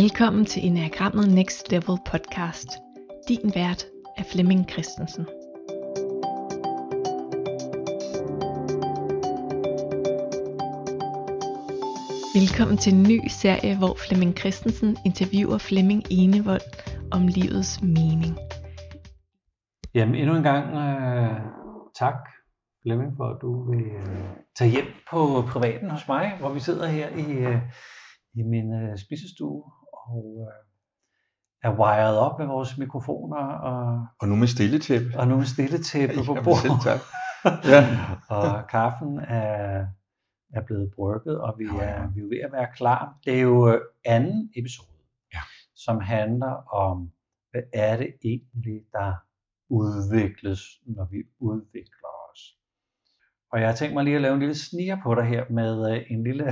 Velkommen til Enagrammet Next Level podcast. Din vært er Flemming Christensen. Velkommen til en ny serie, hvor Flemming Christensen interviewer Flemming Enevold om livets mening. Jamen endnu en gang øh, tak Flemming for at du vil øh, tage hjem på privaten hos mig, hvor vi sidder her i, øh, i min øh, spisestue og uh, er wired op med vores mikrofoner. Og, og nu med stilletæppe. Og nu med stilletæppe på Jamen, bordet. selv tak. Ja. og kaffen er, er blevet brygget, og vi Ja, ja. er, vi er ved at være klar. Det er jo øh, anden episode, Ja. som handler om, hvad er det egentlig, der udvikles, når vi udvikler os. Og jeg har tænkt mig lige at lave en lille sniger på dig her med øh, en lille,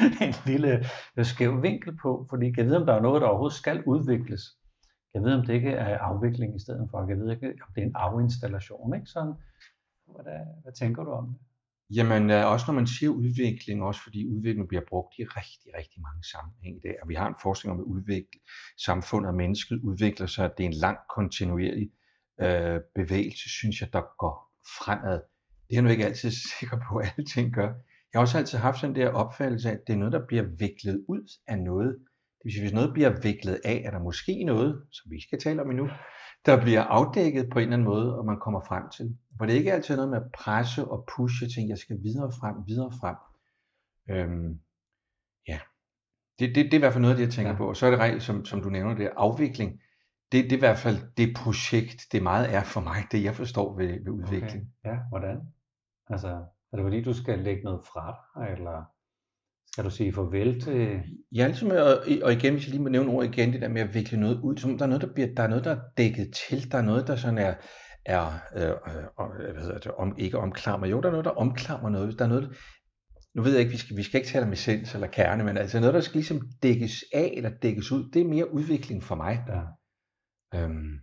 en lille øh, skæv vinkel på, fordi jeg ved, om der er noget, der overhovedet skal udvikles. Jeg ved, om det ikke er afvikling i stedet for. Jeg ved ikke, om det er en afinstallation. Ikke? Sådan, hvad, hvad tænker du om det? Jamen øh, også når man siger udvikling, også fordi udvikling bliver brugt i rigtig, rigtig mange sammenhænge i dag, og vi har en forskning om, at udvikle, samfundet og mennesket udvikler sig, at det er en lang kontinuerlig øh, bevægelse, synes jeg, der går fremad. Det er jeg nu ikke altid sikker på, at alting gør. Jeg har også altid haft sådan der opfattelse af, at det er noget, der bliver viklet ud af noget. Det vil sige, hvis noget bliver viklet af, er der måske noget, som vi ikke skal tale om endnu, der bliver afdækket på en eller anden måde, og man kommer frem til. For det er ikke altid noget med at presse og pushe ting, jeg skal videre frem, videre frem. Øhm, ja, det, det, det er i hvert fald noget af det, jeg tænker Ja. på. Og så er det rigtigt, som, som du nævner, det er afvikling. Det, det er i hvert fald det projekt, det meget er for mig, det jeg forstår ved, ved udvikling. Okay. Ja, hvordan? Altså, er det fordi, du skal lægge noget fra dig, eller skal du sige farvel til... Altid med, at, og igen, hvis jeg lige må nævne ord igen, det der med at vikle noget ud, som om der er noget, der, bliver, der er noget, der er dækket til, der er noget, der sådan er, er øh, øh, hvad hedder det, om, ikke omklammer. Jo, der er noget, der omklammer noget. Der er noget, nu ved jeg ikke, vi skal, vi skal ikke tale om essens eller kerne, men altså noget, der skal ligesom dækkes af eller dækkes ud, det er mere udvikling for mig. Ja. Øhm,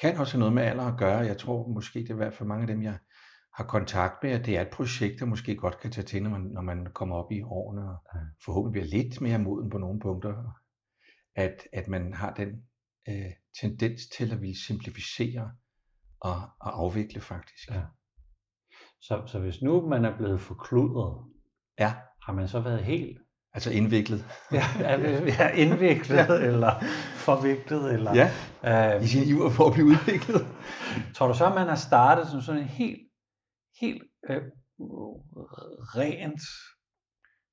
kan også have noget med alder at gøre. Jeg tror måske, det er i hvert fald mange af dem, jeg har kontakt med, at det er et projekt, der måske godt kan tage til, når man, når man kommer op i årene, og forhåbentlig bliver lidt mere moden på nogle punkter, at, at man har den øh, tendens til at ville simplificere og, og afvikle faktisk. Ja. Så, så hvis nu man er blevet forkludret, ja. har man så været helt Altså indviklet. ja, ja, indviklet, ja. eller forviklet, eller... Ja, Øh, i sin iver for at blive udviklet. tror du så, at man har startet som sådan en helt, helt øh, rent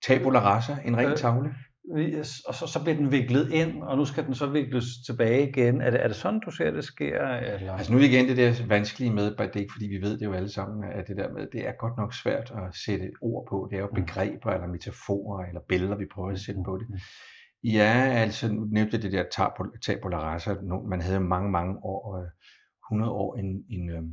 Tabula rasa, en ren Øh, tavle. Yes, og så, så bliver den viklet ind, og nu skal den så vikles tilbage igen. Er det, er det sådan, du ser, det sker? Eller? Altså nu igen det der vanskelige med, det er ikke fordi vi ved det jo alle sammen, at det der med, det er godt nok svært at sætte ord på. Det er jo Mm. begreber eller metaforer eller billeder, vi prøver at sætte på det. Mm. Ja, altså nu nævnte det der tabula- rasa. Man havde mange, mange år, øh, 100 år, en, en, øh,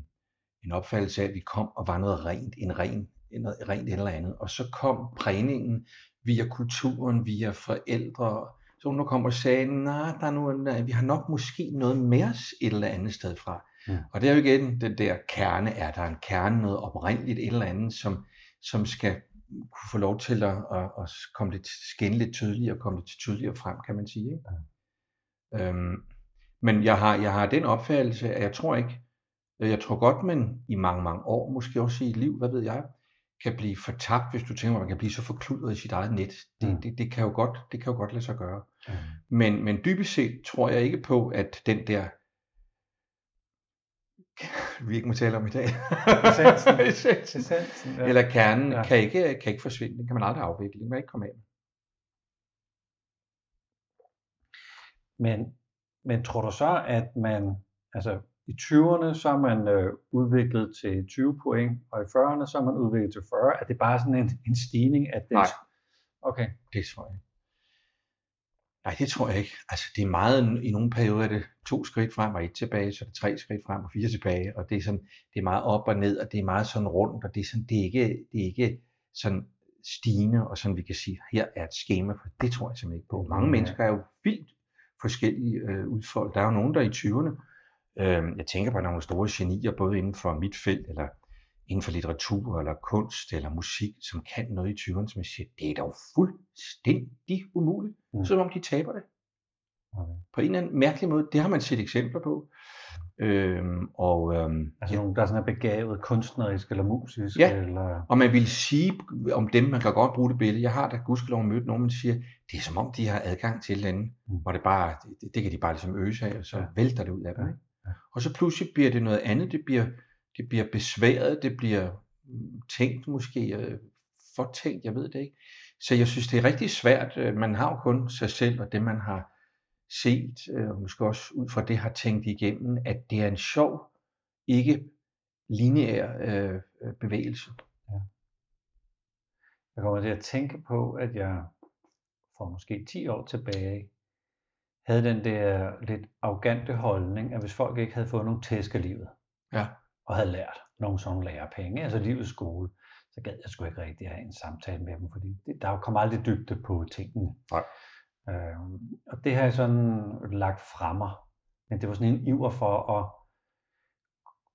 en opfattelse af, at vi kom og var noget rent, en ren, noget rent eller andet. Og så kom prægningen via kulturen, via forældre. Så nu kom og sagde, nej, der er nu, vi har nok måske noget med os et eller andet sted fra. Ja. Og det er jo igen den der kerne, er der en kerne, noget oprindeligt et eller andet, som, som skal kunne få lov til at, at, at komme lidt, skinne lidt tydeligere og komme lidt tydeligere frem, kan man sige. Ikke? Ja. Øhm, men jeg har, jeg har den opfattelse, at jeg tror ikke, jeg tror godt, man i mange, mange år, måske også i et liv, hvad ved jeg, kan blive fortabt, hvis du tænker, at man kan blive så forkludret i sit eget net. Det, Mm. det, det, kan, jo godt, det kan jo godt lade sig gøre. Mm. Men, men dybest set tror jeg ikke på, at den der, vi ikke må tale om i dag, Essensen. Essensen. Essensen, ja. eller kernen, Ja. ja. kan, ikke, kan ikke forsvinde. Den kan man aldrig afvikle. Den kan ikke komme af. Men, men tror du så, at man, altså i 20'erne, så er man øh, udviklet til 20 point, og i 40'erne, så er man udviklet til 40. Er det bare sådan en, en stigning? At det Nej. Okay. Det tror jeg ikke. Nej, det tror jeg ikke. Altså, det er meget, i nogle perioder er det to skridt frem og et tilbage, så er det tre skridt frem og fire tilbage, og det er, sådan, det er meget op og ned, og det er meget sådan rundt, og det er, sådan, det er, ikke, det er ikke sådan stigende, og sådan vi kan sige, her er et schema, for det tror jeg simpelthen ikke på. Mange Ja. mennesker er jo vildt forskellige øh, udfoldet. Der er jo nogen, der er i 20'erne, øh, jeg tænker på nogle store genier, både inden for mit felt, eller inden for litteratur eller kunst eller musik, som kan noget i 20'erne, som jeg siger, det er dog fuldstændig umuligt. Mm. Som om de taber det. Okay. På en eller anden mærkelig måde. Det har man set eksempler på. Øhm, og, øhm, Altså ja. nogen, der er sådan er begavet kunstnerisk eller musisk, Ja. eller... og man vil sige om dem, man kan godt bruge det billede. Jeg har da gudskelov mødt nogen, man siger, det er som om, de har adgang til et eller andet, Mm. hvor det bare, det, det kan de bare ligesom øse af, og så ja. vælter det ud af dem. Ja. Og så pludselig bliver det noget andet, det bliver, det bliver besværet, det bliver mm, tænkt måske, øh, fortænkt, jeg ved det ikke. Så jeg synes, det er rigtig svært. Øh, man har jo kun sig selv og det, man har set, øh, og måske også ud fra det har tænkt igennem, at det er en sjov, ikke lineær øh, bevægelse. Ja. Jeg kommer til at tænke på, at jeg for måske 10 år tilbage havde den der lidt arrogante holdning, at hvis folk ikke havde fået nogen tæsk af livet, Ja. og havde lært nogle sådan lærepenge, altså livets skole, så gad jeg sgu ikke rigtig have en samtale med dem, fordi det, der kommer aldrig dybde på tingene. Nej. Øhm, og det har jeg sådan lagt mig. Men det var sådan en iver for at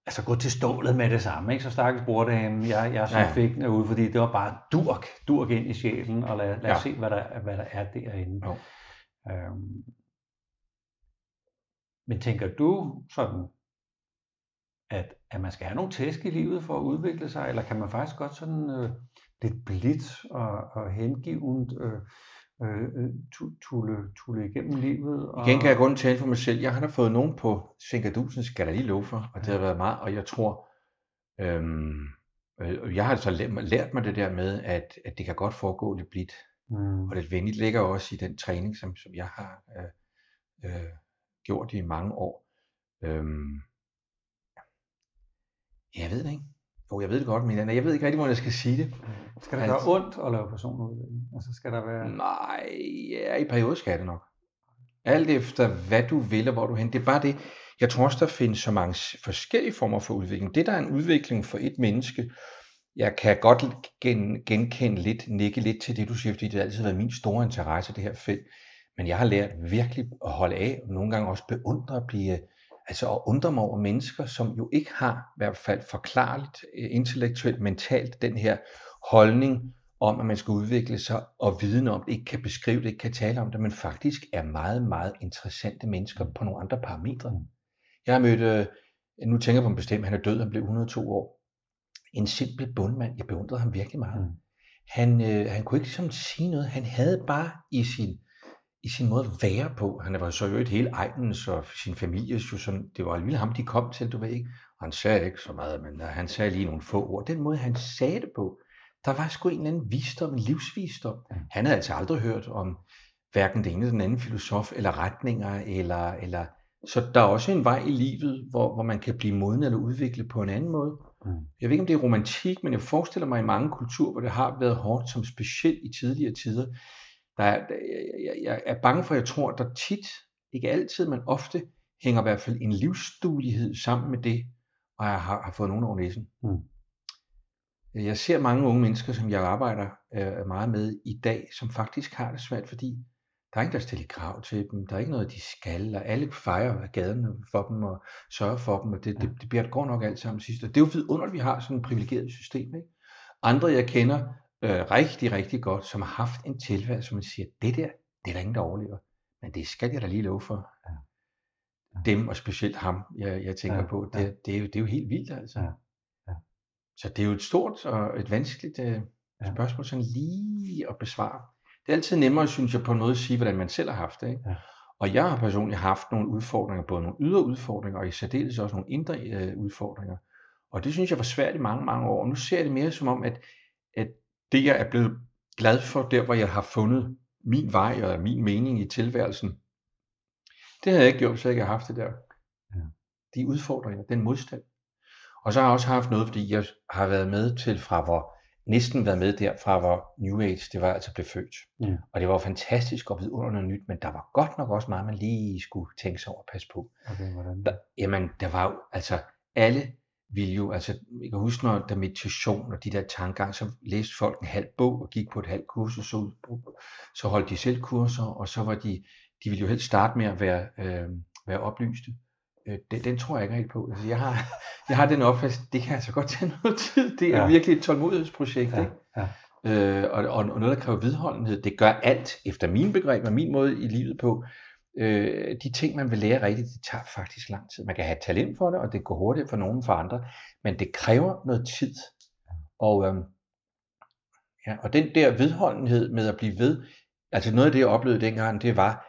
altså gå til stålet med det samme. Ikke? Så stakkels bordame, jeg, jeg så Ja. fik den ud, fordi det var bare durk, durk ind i sjælen, og lad, lad os Ja. se, hvad der, hvad der er derinde. Jo. Øhm, men tænker du sådan, at, at man skal have nogle tæsk i livet for at udvikle sig, eller kan man faktisk godt sådan øh, lidt blidt og, og hengivent øh, øh, øh, tu- tulle, tulle igennem livet? Og, Igen kan jeg kun tale for mig selv. Jeg har da fået nogen på Sinkadusen, skal jeg lige love for, og det har været meget, og jeg tror, øhm, øh, jeg har altså lært, lært mig det der med, at, at det kan godt foregå lidt blidt, Mm, og lidt venligt ligger også i den træning, som, som jeg har øh, øh, gjort i mange år. Øhm, jeg ved det ikke. Jo, jeg ved det godt, men jeg ved ikke rigtig, hvordan jeg skal sige det. skal det gøre ondt at lave personudvikling? Altså skal der være... Nej, ja, i perioder skal det nok. Alt efter hvad du vil og hvor du hen. Det er bare det. Jeg tror også, der findes så mange forskellige former for udvikling. Det, der er en udvikling for et menneske, jeg kan godt gen, genkende lidt, nikke lidt til det, du siger, fordi det har altid været min store interesse, det her felt. Men jeg har lært virkelig at holde af, og nogle gange også beundre at blive, altså at undre mig over mennesker, som jo ikke har, i hvert fald forklarligt, øh, intellektuelt, mentalt, den her holdning om, at man skal udvikle sig, og viden om det, ikke kan beskrive det, ikke kan tale om det, men faktisk er meget, meget interessante mennesker på nogle andre parametre. Jeg har mødt, øh, nu tænker jeg på en bestemt, han er død, han blev 102 år. En simpel bundmand, jeg beundrede ham virkelig meget. Mm. Han, øh, han kunne ikke ligesom sige noget, han havde bare i sin, i sin måde at være på. Han var så jo et hele egnens og sin familie, jo sådan, det var alligevel ham, de kom til, du ved ikke. Og han sagde ikke så meget, men øh, han sagde lige nogle få ord. Den måde, han sagde det på, der var sgu en eller anden visdom, en livsvisdom. Han havde altså aldrig hørt om hverken den ene eller den anden filosof, eller retninger, eller, eller så der er også en vej i livet, hvor, hvor man kan blive moden eller udvikle på en anden måde. Mm. Jeg ved ikke, om det er romantik, men jeg forestiller mig i mange kulturer, hvor det har været hårdt, som specielt i tidligere tider. Der er, jeg, jeg, er bange for, at jeg tror, der tit, ikke altid, men ofte, hænger i hvert fald en livsduelighed sammen med det, og jeg har, har fået nogen over næsen. Mm. Jeg ser mange unge mennesker, som jeg arbejder øh, meget med i dag, som faktisk har det svært, fordi der er ingen, der stiller krav til dem. Der er ikke noget, de skal, og alle fejrer gaden for dem og sørger for dem, og det, det, det bliver det går nok alt sammen sidst. Og det er jo vidunderligt, at vi har sådan et privilegeret system. Ikke? Andre, jeg kender øh, rigtig, rigtig godt, som har haft en tilværelse, som man siger, det der, det er der ingen, der overlever. Men det skal jeg da lige love for. Ja. Ja. Dem, og specielt ham, jeg, jeg tænker Ja, på, det, ja. det, er jo, det er jo helt vildt altså. Ja, ja. Så det er jo et stort og et vanskeligt øh, Ja. spørgsmål sådan lige at besvare. Det er altid nemmere, synes jeg, på en måde at sige, hvordan man selv har haft det. Ikke? Ja. Og jeg har personligt haft nogle udfordringer, både nogle ydre udfordringer, og i særdeles også nogle indre øh, udfordringer. Og det synes jeg var svært i mange, mange år. Og nu ser jeg det mere som om, at, at det, jeg er blevet glad for, der hvor jeg har fundet min vej og min mening i tilværelsen, det havde jeg ikke gjort, hvis jeg ikke havde haft det der. Ja. De udfordringer, den modstand. Og så har jeg også haft noget, fordi jeg har været med til fra hvor, næsten været med der fra hvor New Age, det var altså blev født. Ja. Og det var fantastisk og vidunderligt nyt, men der var godt nok også meget, man lige skulle tænke sig over at passe på. Okay, hvordan? Der, jamen, der var jo, altså, alle ville jo, altså, jeg kan huske, når der meditation og de der tankegang, så læste folk en halv bog og gik på et halvt kursus, så, så holdt de selv kurser, og så var de, de ville jo helst starte med at være, øh, være oplyste. Øh, den, den tror jeg ikke helt på. Altså, jeg, har, jeg har den opfattelse, det kan altså godt tage noget tid. Det er Ja. ja. virkelig et tålmodighedsprojekt. Ja, Ikke? ja. øh, og, og, og noget, der kræver vedholdenhed. Det gør alt, efter min begreb og min måde i livet på, øh, de ting, man vil lære rigtigt, det tager faktisk lang tid. Man kan have talent for det, og det går hurtigt for nogen for andre, men det kræver noget tid. Og, øh, ja, og den der vedholdenhed med at blive ved, altså noget af det, jeg oplevede dengang, det var,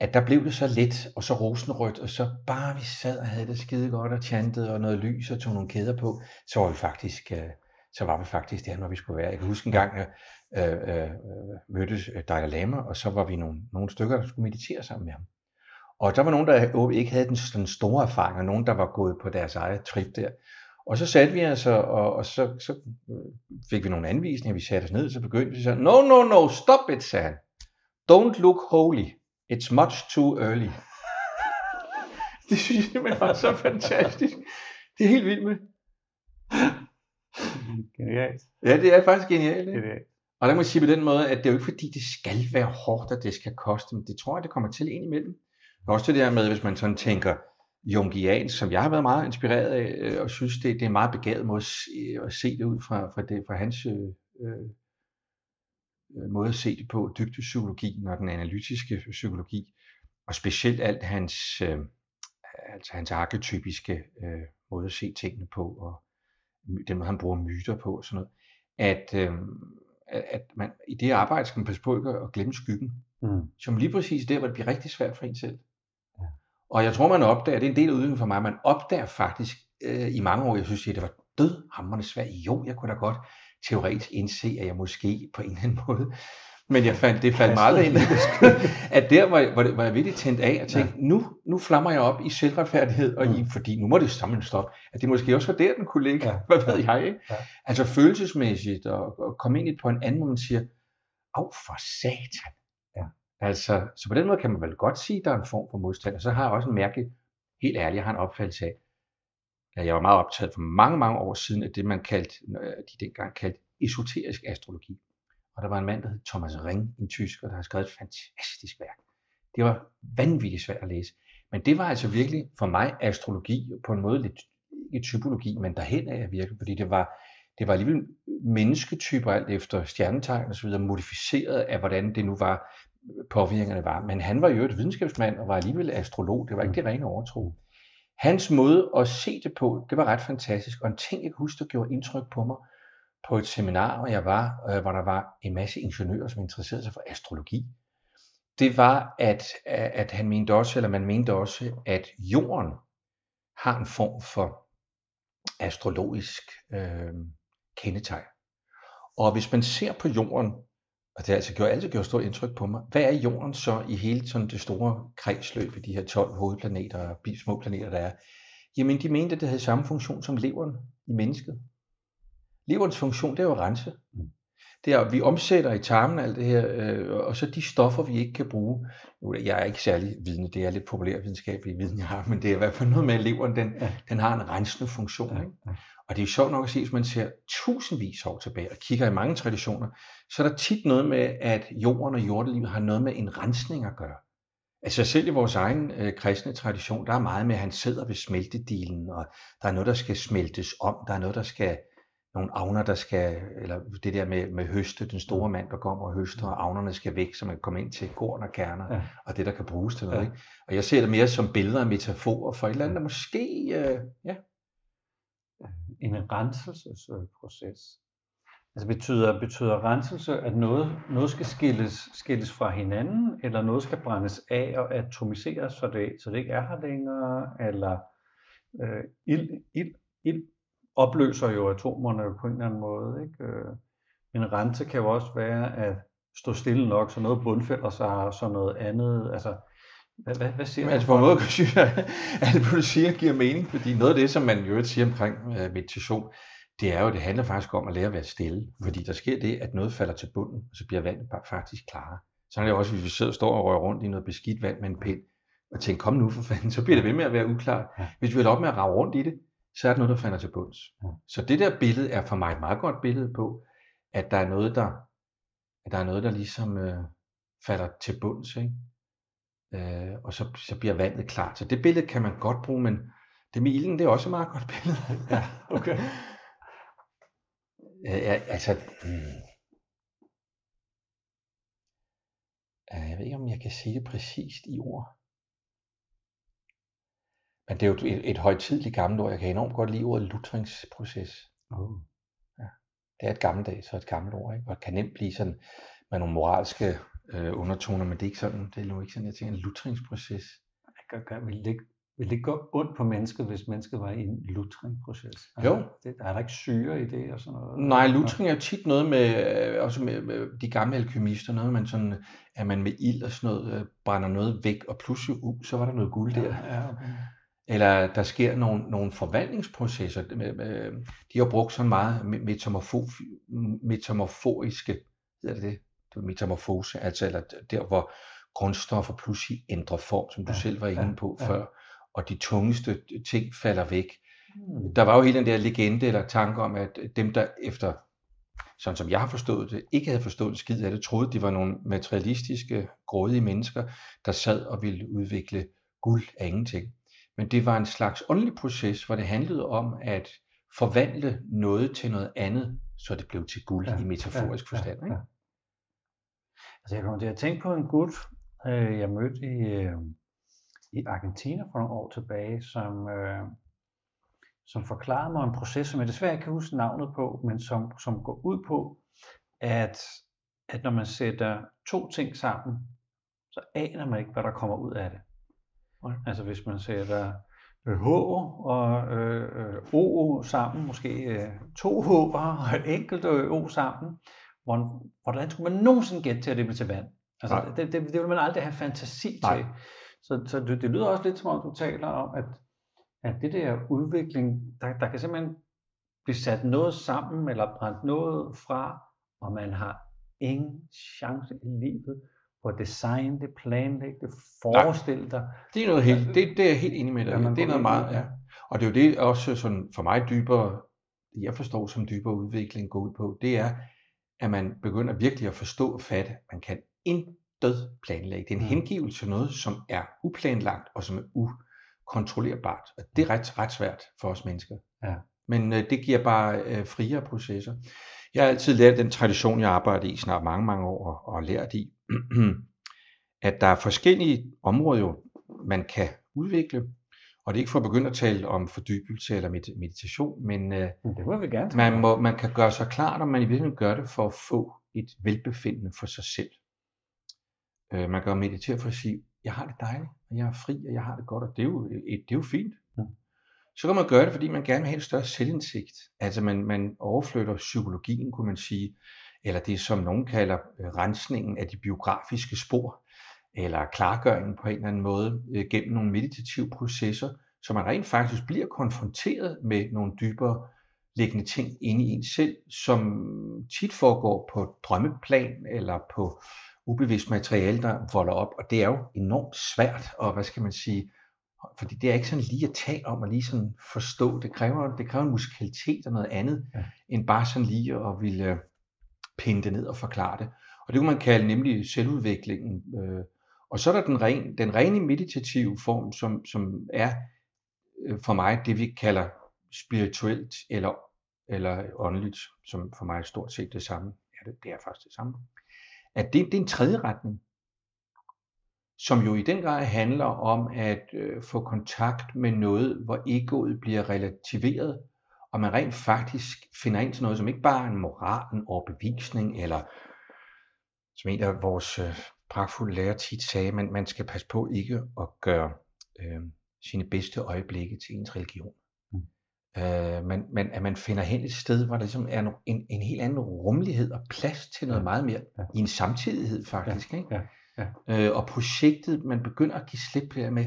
at der blev det så let, og så rosenrødt, og så bare vi sad og havde det skide godt og chantede, og noget lys og tog nogle kæder på, så var vi faktisk, øh, så var vi faktisk der, hvor vi skulle være. Jeg kan huske en gang, jeg øh, øh, mødtes Dalai Lama, og så var vi nogle, nogle stykker, der skulle meditere sammen med ham. Og der var nogen, der ikke havde den, den store erfaring, og nogen, der var gået på deres eget trip der. Og så satte vi altså, og, og så, så fik vi nogle anvisninger, vi satte os ned, så begyndte vi så, no, no, no, stop it, sagde han. Don't look holy. It's much too early. det synes jeg simpelthen var så fantastisk. Det er helt vildt med. Genialt. Ja, det er faktisk genialt. Ikke? Genialt. Og der må jeg sige på den måde, at det er jo ikke fordi, det skal være hårdt, at det skal koste, men det tror jeg, det kommer til ind imellem. Men også det der med, hvis man sådan tænker jungian, som jeg har været meget inspireret af, øh, og synes, det, det er en meget begavet måde at se, at se det ud fra, fra, det, fra hans øh, øh, måde at se det på, dybdepsykologien og den analytiske psykologi, og specielt alt hans, øh, altså hans arketypiske øh, måde at se tingene på, og den måde, han bruger myter på og sådan noget, at, øh, at man, i det arbejde skal man passe på ikke at glemme skyggen, mm. som lige præcis der, hvor det bliver rigtig svært for en selv. Ja. Og jeg tror, man opdager, det er en del af udviklingen for mig, man opdager faktisk øh, i mange år, jeg synes, at det var død svært. Jo, jeg kunne da godt teoretisk indse, at jeg måske på en eller anden måde men jeg fandt, det faldt mig aldrig ind, at der var, var, det, var jeg virkelig tændt af og tænkte, ja. nu, nu flammer jeg op i selvretfærdighed, og i, mm. fordi nu må det sammen stoppe. At det måske også var der, den kunne ligge, ja. hvad ved jeg, ikke? Ja. Altså følelsesmæssigt, og, og komme ind i på en anden, hvor man siger, af for satan. Ja. Altså, så på den måde kan man vel godt sige, at der er en form for modstand, og så har jeg også en mærke, helt ærligt, jeg har en opfattelse af, at jeg var meget optaget for mange, mange år siden af det, man kaldte, de dengang kaldte esoterisk astrologi. Og der var en mand, der hed Thomas Ring, en tysker, der har skrevet et fantastisk værk. Det var vanvittigt svært at læse. Men det var altså virkelig for mig astrologi, på en måde lidt ikke typologi, men derhen af virkelig, fordi det var, det var alligevel mennesketyper alt efter stjernetegn og så videre, modificeret af, hvordan det nu var, påvirkningerne var. Men han var jo et videnskabsmand og var alligevel astrolog. Det var ikke det rene overtro. Hans måde at se det på, det var ret fantastisk. Og en ting, jeg kan huske, der gjorde indtryk på mig, på et seminar, hvor jeg var, øh, hvor der var en masse ingeniører, som interesserede sig for astrologi, det var, at, øh, at han mente også, eller man mente også, at jorden har en form for astrologisk øh, kendetegn. Og hvis man ser på jorden, og det har altså gjort, altid gjort stort indtryk på mig, hvad er jorden så i hele sådan det store kredsløb i de her 12 hovedplaneter og små planeter, der er? Jamen, de mente, at det havde samme funktion som leveren i mennesket. Leverens funktion, det er jo at rense. Mm. Det er, at vi omsætter i tarmen alt det her, øh, og så de stoffer, vi ikke kan bruge. Nu, jeg er ikke særlig vidende, det er lidt populær videnskabelig viden, jeg har, men det er i hvert fald noget med, at leveren den, ja. den har en rensende funktion. Ja. Ikke? Og det er jo sjovt nok at se, hvis man ser tusindvis år tilbage og kigger i mange traditioner, så er der tit noget med, at jorden og jordelivet har noget med en rensning at gøre. Altså selv i vores egen øh, kristne tradition, der er meget med, at han sidder ved smeltedilen, og der er noget, der skal smeltes om, der er noget, der skal nogle avner, der skal, eller det der med, med høste, den store mand, der kommer og høster, og avnerne skal væk, så man kommer ind til korn og kerner, ja. og det, der kan bruges til noget. Ja. Ikke? Og jeg ser det mere som billeder og metaforer for et eller andet, der måske, øh, ja. En renselsesproces. Altså betyder, betyder renselse, at noget, noget skal skilles, skilles fra hinanden, eller noget skal brændes af og atomiseres, så det, så det ikke er her længere, eller øh, ild, ild, ild opløser jo atomerne på en eller anden måde. Ikke? Øh, en rense kan jo også være at stå stille nok, så noget bundfælder sig, så noget andet. Altså, hvad, hvad, hvad siger du? Altså på en måde synes jeg, at det du siger giver mening, fordi noget af det, som man jo siger omkring øh, meditation, det er jo, det handler faktisk om at lære at være stille, fordi der sker det, at noget falder til bunden, og så bliver vandet faktisk klarere. Så er det også, hvis vi sidder og står og rører rundt i noget beskidt vand med en pind, og tænker, kom nu for fanden, så bliver det ved med at være uklart. Hvis vi vil op med at rave rundt i det, så er der noget, der falder til bunds. Ja. Så det der billede er for mig et meget godt billede på, at der er noget, der, at der, er noget, der ligesom øh, falder til bunds. Ikke? Øh, og så, så bliver vandet klart. Så det billede kan man godt bruge, men det med ilden, det er også et meget godt billede. ja, okay. Øh, altså, hmm. jeg ved ikke, om jeg kan sige det præcist i ord. Men det er jo et, et højtidligt gammelt ord. Jeg kan enormt godt lide ordet lutringsproces. Oh. Det er et gammeldags og et gammelt ord, ikke? og det kan nemt blive sådan med nogle moralske øh, undertoner, men det er ikke sådan, det er jo ikke sådan, jeg tænker, en lutringsproces. Vil, det ikke, vil det gå ondt på mennesket, hvis mennesket var i en lutringproces? Jo. Det, er der ikke syre i det og sådan noget? Nej, lutring er jo tit noget med, øh, også med, med de gamle alkymister, noget man sådan, at man med ild og sådan noget, øh, brænder noget væk, og pludselig, uh, så var der noget guld der. Ja, ja, okay. Eller der sker nogle, nogle forvandlingsprocesser. De har brugt sådan meget metamorfo, metamorfoiske, hedder det det? det metamorfose, altså eller der, hvor grundstoffer pludselig ændrer form, som du ja, selv var inde på ja, før, og de tungeste ting falder væk. Hmm. Der var jo hele den der legende eller tanke om, at dem, der efter, sådan som jeg har forstået det, ikke havde forstået skid af det, troede, de var nogle materialistiske, grådige mennesker, der sad og ville udvikle guld af ingenting. Men det var en slags åndelig proces, hvor det handlede om at forvandle noget til noget andet, så det blev til guld ja, i metaforisk ja, forstand. Ikke? Ja, ja. Altså jeg kommer til at tænke på en gut, øh, jeg mødte i, øh, i Argentina for nogle år tilbage, som, øh, som forklarede mig en proces, som jeg desværre ikke kan huske navnet på, men som, som går ud på, at, at når man sætter to ting sammen, så aner man ikke, hvad der kommer ud af det. Altså hvis man sætter øh, H og øh, øh, O sammen, måske øh, to H'er og et enkelt O sammen, hvordan skulle man nogensinde gætte til, at det bliver til vand? Altså, det, det, det vil man aldrig have fantasi Nej. til. Så, så det, det lyder også lidt som om, du taler om, at, at det der udvikling, der, der kan simpelthen blive sat noget sammen, eller brændt noget fra, og man har ingen chance i livet for at designe det, planlægge det, forestille dig. Det er noget helt, det, det er jeg helt enig med dig. Ja, det er noget meget, ja. Og det er jo det også sådan for mig dybere, jeg forstår som dybere udvikling går ud på, det er, at man begynder virkelig at forstå og fatte, at man kan intet planlægge. Det er en mm. hengivelse til noget, som er uplanlagt og som er ukontrollerbart. Og det er ret, ret svært for os mennesker. Ja. Men øh, det giver bare øh, friere processer. Jeg har altid lært den tradition, jeg arbejder i snart mange, mange år og, og lært i, at der er forskellige områder, jo, man kan udvikle. Og det er ikke for at begynde at tale om fordybelse eller meditation, men øh, det må vi gerne man, må, man kan gøre sig klart, om man i virkeligheden gør det for at få et velbefindende for sig selv. Øh, man kan meditere for at sige, jeg har det dejligt, og jeg er fri, og jeg har det godt, og det er jo, et, det er jo fint. Så kan man gøre det, fordi man gerne vil have en større selvindsigt. Altså man, man overflytter psykologien, kunne man sige, eller det som nogen kalder øh, rensningen af de biografiske spor, eller klargøringen på en eller anden måde øh, gennem nogle meditative processer, så man rent faktisk bliver konfronteret med nogle dybere liggende ting inde i en selv, som tit foregår på drømmeplan eller på ubevidst materiale, der volder op, og det er jo enormt svært, og hvad skal man sige, fordi det er ikke sådan lige at tale om og lige sådan forstå, det kræver, det kræver en musikalitet og noget andet, ja. end bare sådan lige at ville pinde det ned og forklare det. Og det kunne man kalde nemlig selvudviklingen. Øh, og så er der den, ren, den rene meditative form, som, som er øh, for mig det, vi kalder spirituelt eller, eller åndeligt, som for mig er stort set det samme. Ja, det, det er faktisk det samme. At det, det er en tredje retning, som jo i den grad handler om at øh, få kontakt med noget, hvor egoet bliver relativeret, og man rent faktisk finder ind til noget, som ikke bare er en moral, en overbevisning, eller som en af vores øh, pragtfulde lærer tit sagde, man, man skal passe på ikke at gøre øh, sine bedste øjeblikke til ens religion. Mm. Øh, man, man, at man finder hen et sted, hvor der ligesom er en, en helt anden rummelighed og plads til noget ja. meget mere, ja. i en samtidighed faktisk. Ja. Ikke? Ja. Ja. Øh, og projektet, man begynder at give slip på med,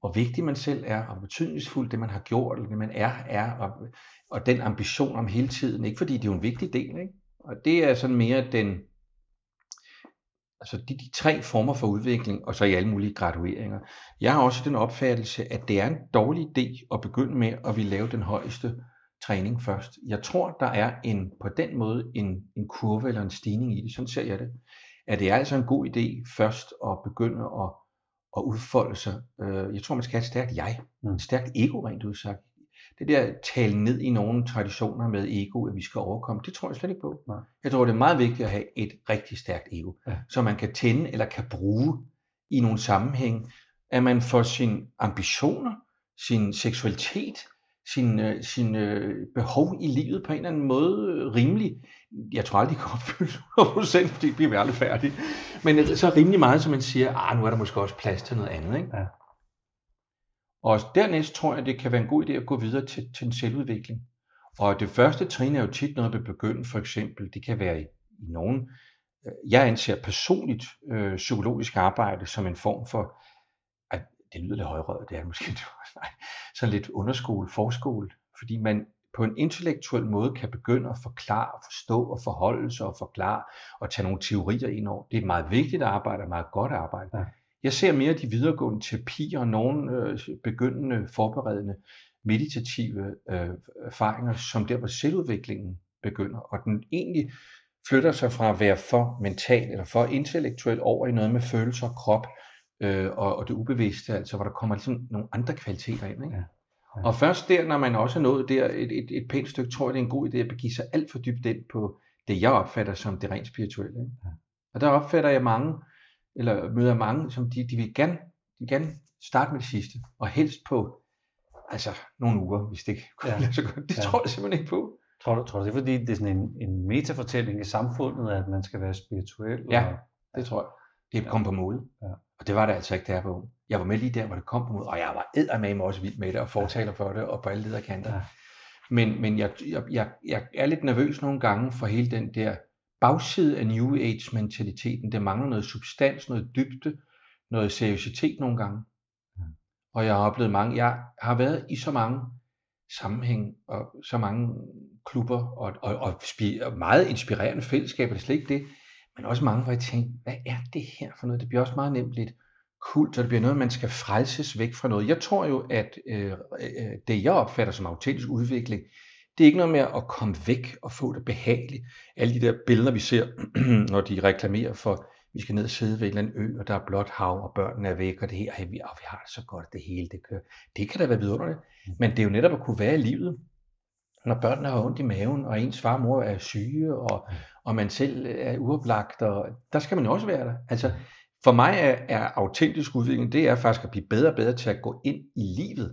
hvor vigtig man selv er, og hvor betydningsfuldt det man har gjort, eller det man er, er, og, og den ambition om hele tiden, ikke fordi det er jo en vigtig del, ikke? og det er sådan mere den, altså de, de tre former for udvikling, og så i alle mulige gradueringer. Jeg har også den opfattelse, at det er en dårlig idé at begynde med at vi lave den højeste træning først. Jeg tror, der er en på den måde en, en kurve eller en stigning i det, sådan ser jeg det. At det er altså en god idé først at begynde at, at udfolde sig. Øh, jeg tror, man skal have et stærkt jeg, mm. et stærkt ego rent udsagt det der tale ned i nogle traditioner med ego, at vi skal overkomme, det tror jeg slet ikke på. Nej. Jeg tror, det er meget vigtigt at have et rigtig stærkt ego, ja. som man kan tænde eller kan bruge i nogle sammenhæng, at man får sine ambitioner, sin seksualitet, sin, øh, sin øh, behov i livet på en eller anden måde øh, rimelig. Jeg tror aldrig, de kan opfylde 100%, fordi det bliver vi aldrig færdige. Men øh, så rimelig meget, som man siger, ah, nu er der måske også plads til noget andet. Ikke? Ja. Og dernæst tror jeg, det kan være en god idé at gå videre til, til en selvudvikling. Og det første trin er jo tit noget, der begynde, for eksempel, det kan være i, i nogen, jeg anser personligt øh, psykologisk arbejde som en form for, det lyder lidt højrøget, det er det måske, nej, sådan lidt underskole, forskole, fordi man på en intellektuel måde kan begynde at forklare, forstå og forholde sig og forklare og tage nogle teorier ind over. Det er et meget vigtigt arbejde og meget godt arbejde. Ja. Jeg ser mere de videregående terapier og nogle øh, begyndende forberedende meditative øh, erfaringer, som der hvor selvudviklingen begynder, og den egentlig flytter sig fra at være for mental eller for intellektuel over i noget med følelser og krop øh, og, og det ubevidste, altså hvor der kommer ligesom nogle andre kvaliteter ind. Ikke? Ja. Ja. Og først der, når man også er nået der et, et, et pænt stykke, tror jeg, det er en god idé at begive sig alt for dybt ind på det, jeg opfatter som det rent spirituelle. Ikke? Ja. Og der opfatter jeg mange, eller møder mange, som de, de vil gerne, de vil gerne starte med det sidste, og helst på altså nogle uger, hvis det ikke kunne Ja. lade sig gøre. Det Ja. tror jeg simpelthen ikke på. Tror du, tror du det er fordi, det er sådan en, en metafortælling i samfundet, at man skal være spirituel? Ja. Og, Det tror jeg. Det er kommet på mode. Ja. Og det var det altså ikke, var ung. Jeg var med lige der, hvor det kom på mode, og jeg var eddermame også vild med det, og fortaler for det, og på alle lederkanter. Ja. Men, men jeg, jeg, jeg, jeg er lidt nervøs nogle gange for hele den der bagside af New Age-mentaliteten. Der mangler noget substans, noget dybde, noget seriøsitet nogle gange. Ja. Og jeg har oplevet mange, jeg har været i så mange sammenhæng og så mange klubber og, og, og, og meget inspirerende fællesskaber, det er slet ikke det, men også mange, hvor jeg tænkte, hvad er det her for noget? Det bliver også meget nemt lidt kult, og det bliver noget, man skal frelses væk fra noget. Jeg tror jo, at øh, øh, det, jeg opfatter som autentisk udvikling, det er ikke noget med at komme væk og få det behageligt. Alle de der billeder, vi ser, når de reklamerer for, vi skal ned og sidde ved en eller anden ø, og der er blåt hav, og børnene er væk, og det her, og vi, vi har det så godt, det hele, det kører. Det kan da være vidunderligt. Men det er jo netop at kunne være i livet, når børnene har ondt i maven, og ens far og mor er syge, og, og man selv er uoplagt, og der skal man også være der. Altså, for mig er, er autentisk udvikling, det er faktisk at blive bedre og bedre til at gå ind i livet.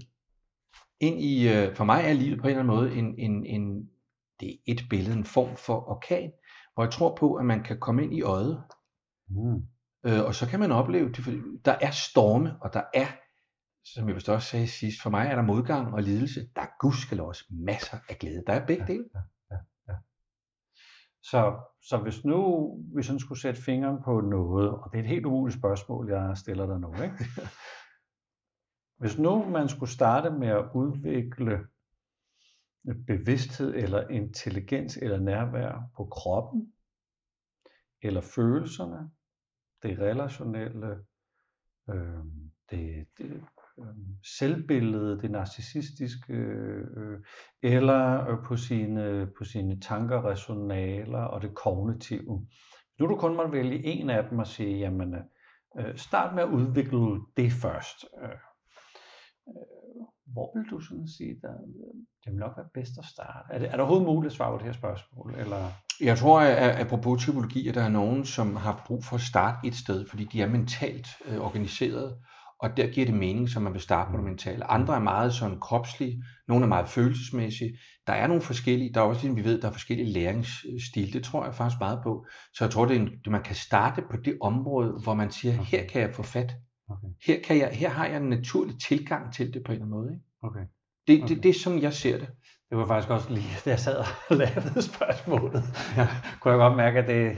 Ind i, øh, for mig er livet på en eller anden måde en, en, en, det er et billede, en form for orkan, hvor jeg tror på, at man kan komme ind i øjet, Mm. Øh, og så kan man opleve, det, fordi der er storme, og der er, som jeg vist også sagde sidst, for mig er der modgang og lidelse. Der er gudskelov også masser af glæde. Der er begge dele. Så, så hvis nu vi sådan skulle sætte fingeren på noget, og det er et helt umuligt spørgsmål, jeg stiller dig nu, ikke? Hvis nu man skulle starte med at udvikle bevidsthed eller intelligens eller nærvær på kroppen, eller følelserne, det relationelle, øh, det, det selvbillede, det narcissistiske, øh, eller øh, på sine, på sine tanker, resonaler og det kognitive. Nu du kun måtte vælge en af dem og sige, jamen øh, øh, start med at udvikle det først. Øh, øh, hvor vil du sådan sige, der, det vil nok være bedst at starte? Er det, er det overhovedet muligt at svare på det her spørgsmål? Eller? Jeg tror, at apropos typologi, at der er nogen, som har brug for at starte et sted, fordi de er mentalt øh, organiseret, og der giver det mening, så man vil starte på det mentale. Andre er meget sådan kropslige, nogle er meget følelsesmæssige. Der er nogle forskellige, der er også, vi ved, der er forskellige læringsstil. Det tror jeg faktisk meget på. Så jeg tror, det er en, man kan starte på det område, hvor man siger, Okay. her kan jeg få fat. Okay. Her, kan jeg, her har jeg en naturlig tilgang til det på en eller anden måde. Ikke? Okay. Det, Okay. det, det er sådan, jeg ser det. Det var faktisk også lige, da jeg sad og lavede spørgsmålet, Ja. kunne jeg godt mærke, at det,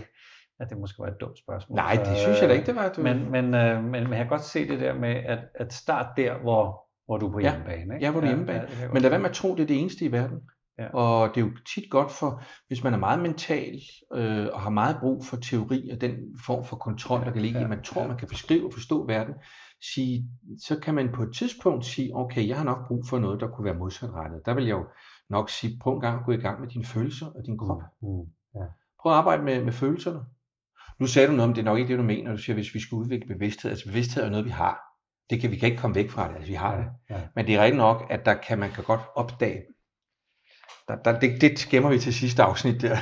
at det måske var et dumt spørgsmål. Nej, det synes jeg da ikke, det var. Du... Men, men, øh, men, men jeg kan godt se det der med, at, at start der, hvor, hvor du er på Ja. hjemmebane. Ikke? Ja, hvor du er hjemmebane. jeg Men lad være med at tro, det er det eneste i verden. Ja. Og det er jo tit godt for, hvis man er meget mental øh, og har meget brug for teori og den form for kontrol, der kan ligge Ja, man tror, ja. man kan beskrive og forstå verden, sige, så kan man på et tidspunkt sige, okay, jeg har nok brug for noget, der kunne være modsatrettet. Der vil jeg jo nok sige, prøv en gang at gå i gang med dine følelser og din krop. Mm. Prøv at arbejde med, med følelserne. Nu sagde du noget om, det er nok ikke det, du mener, du siger, hvis vi skal udvikle bevidsthed. Altså bevidsthed er noget, vi har. Det kan, vi kan ikke komme væk fra det, altså vi har det. Ja. Men det er rigtigt nok, at der kan, man kan godt opdage. Der, der, det, det gemmer vi til sidste afsnit der.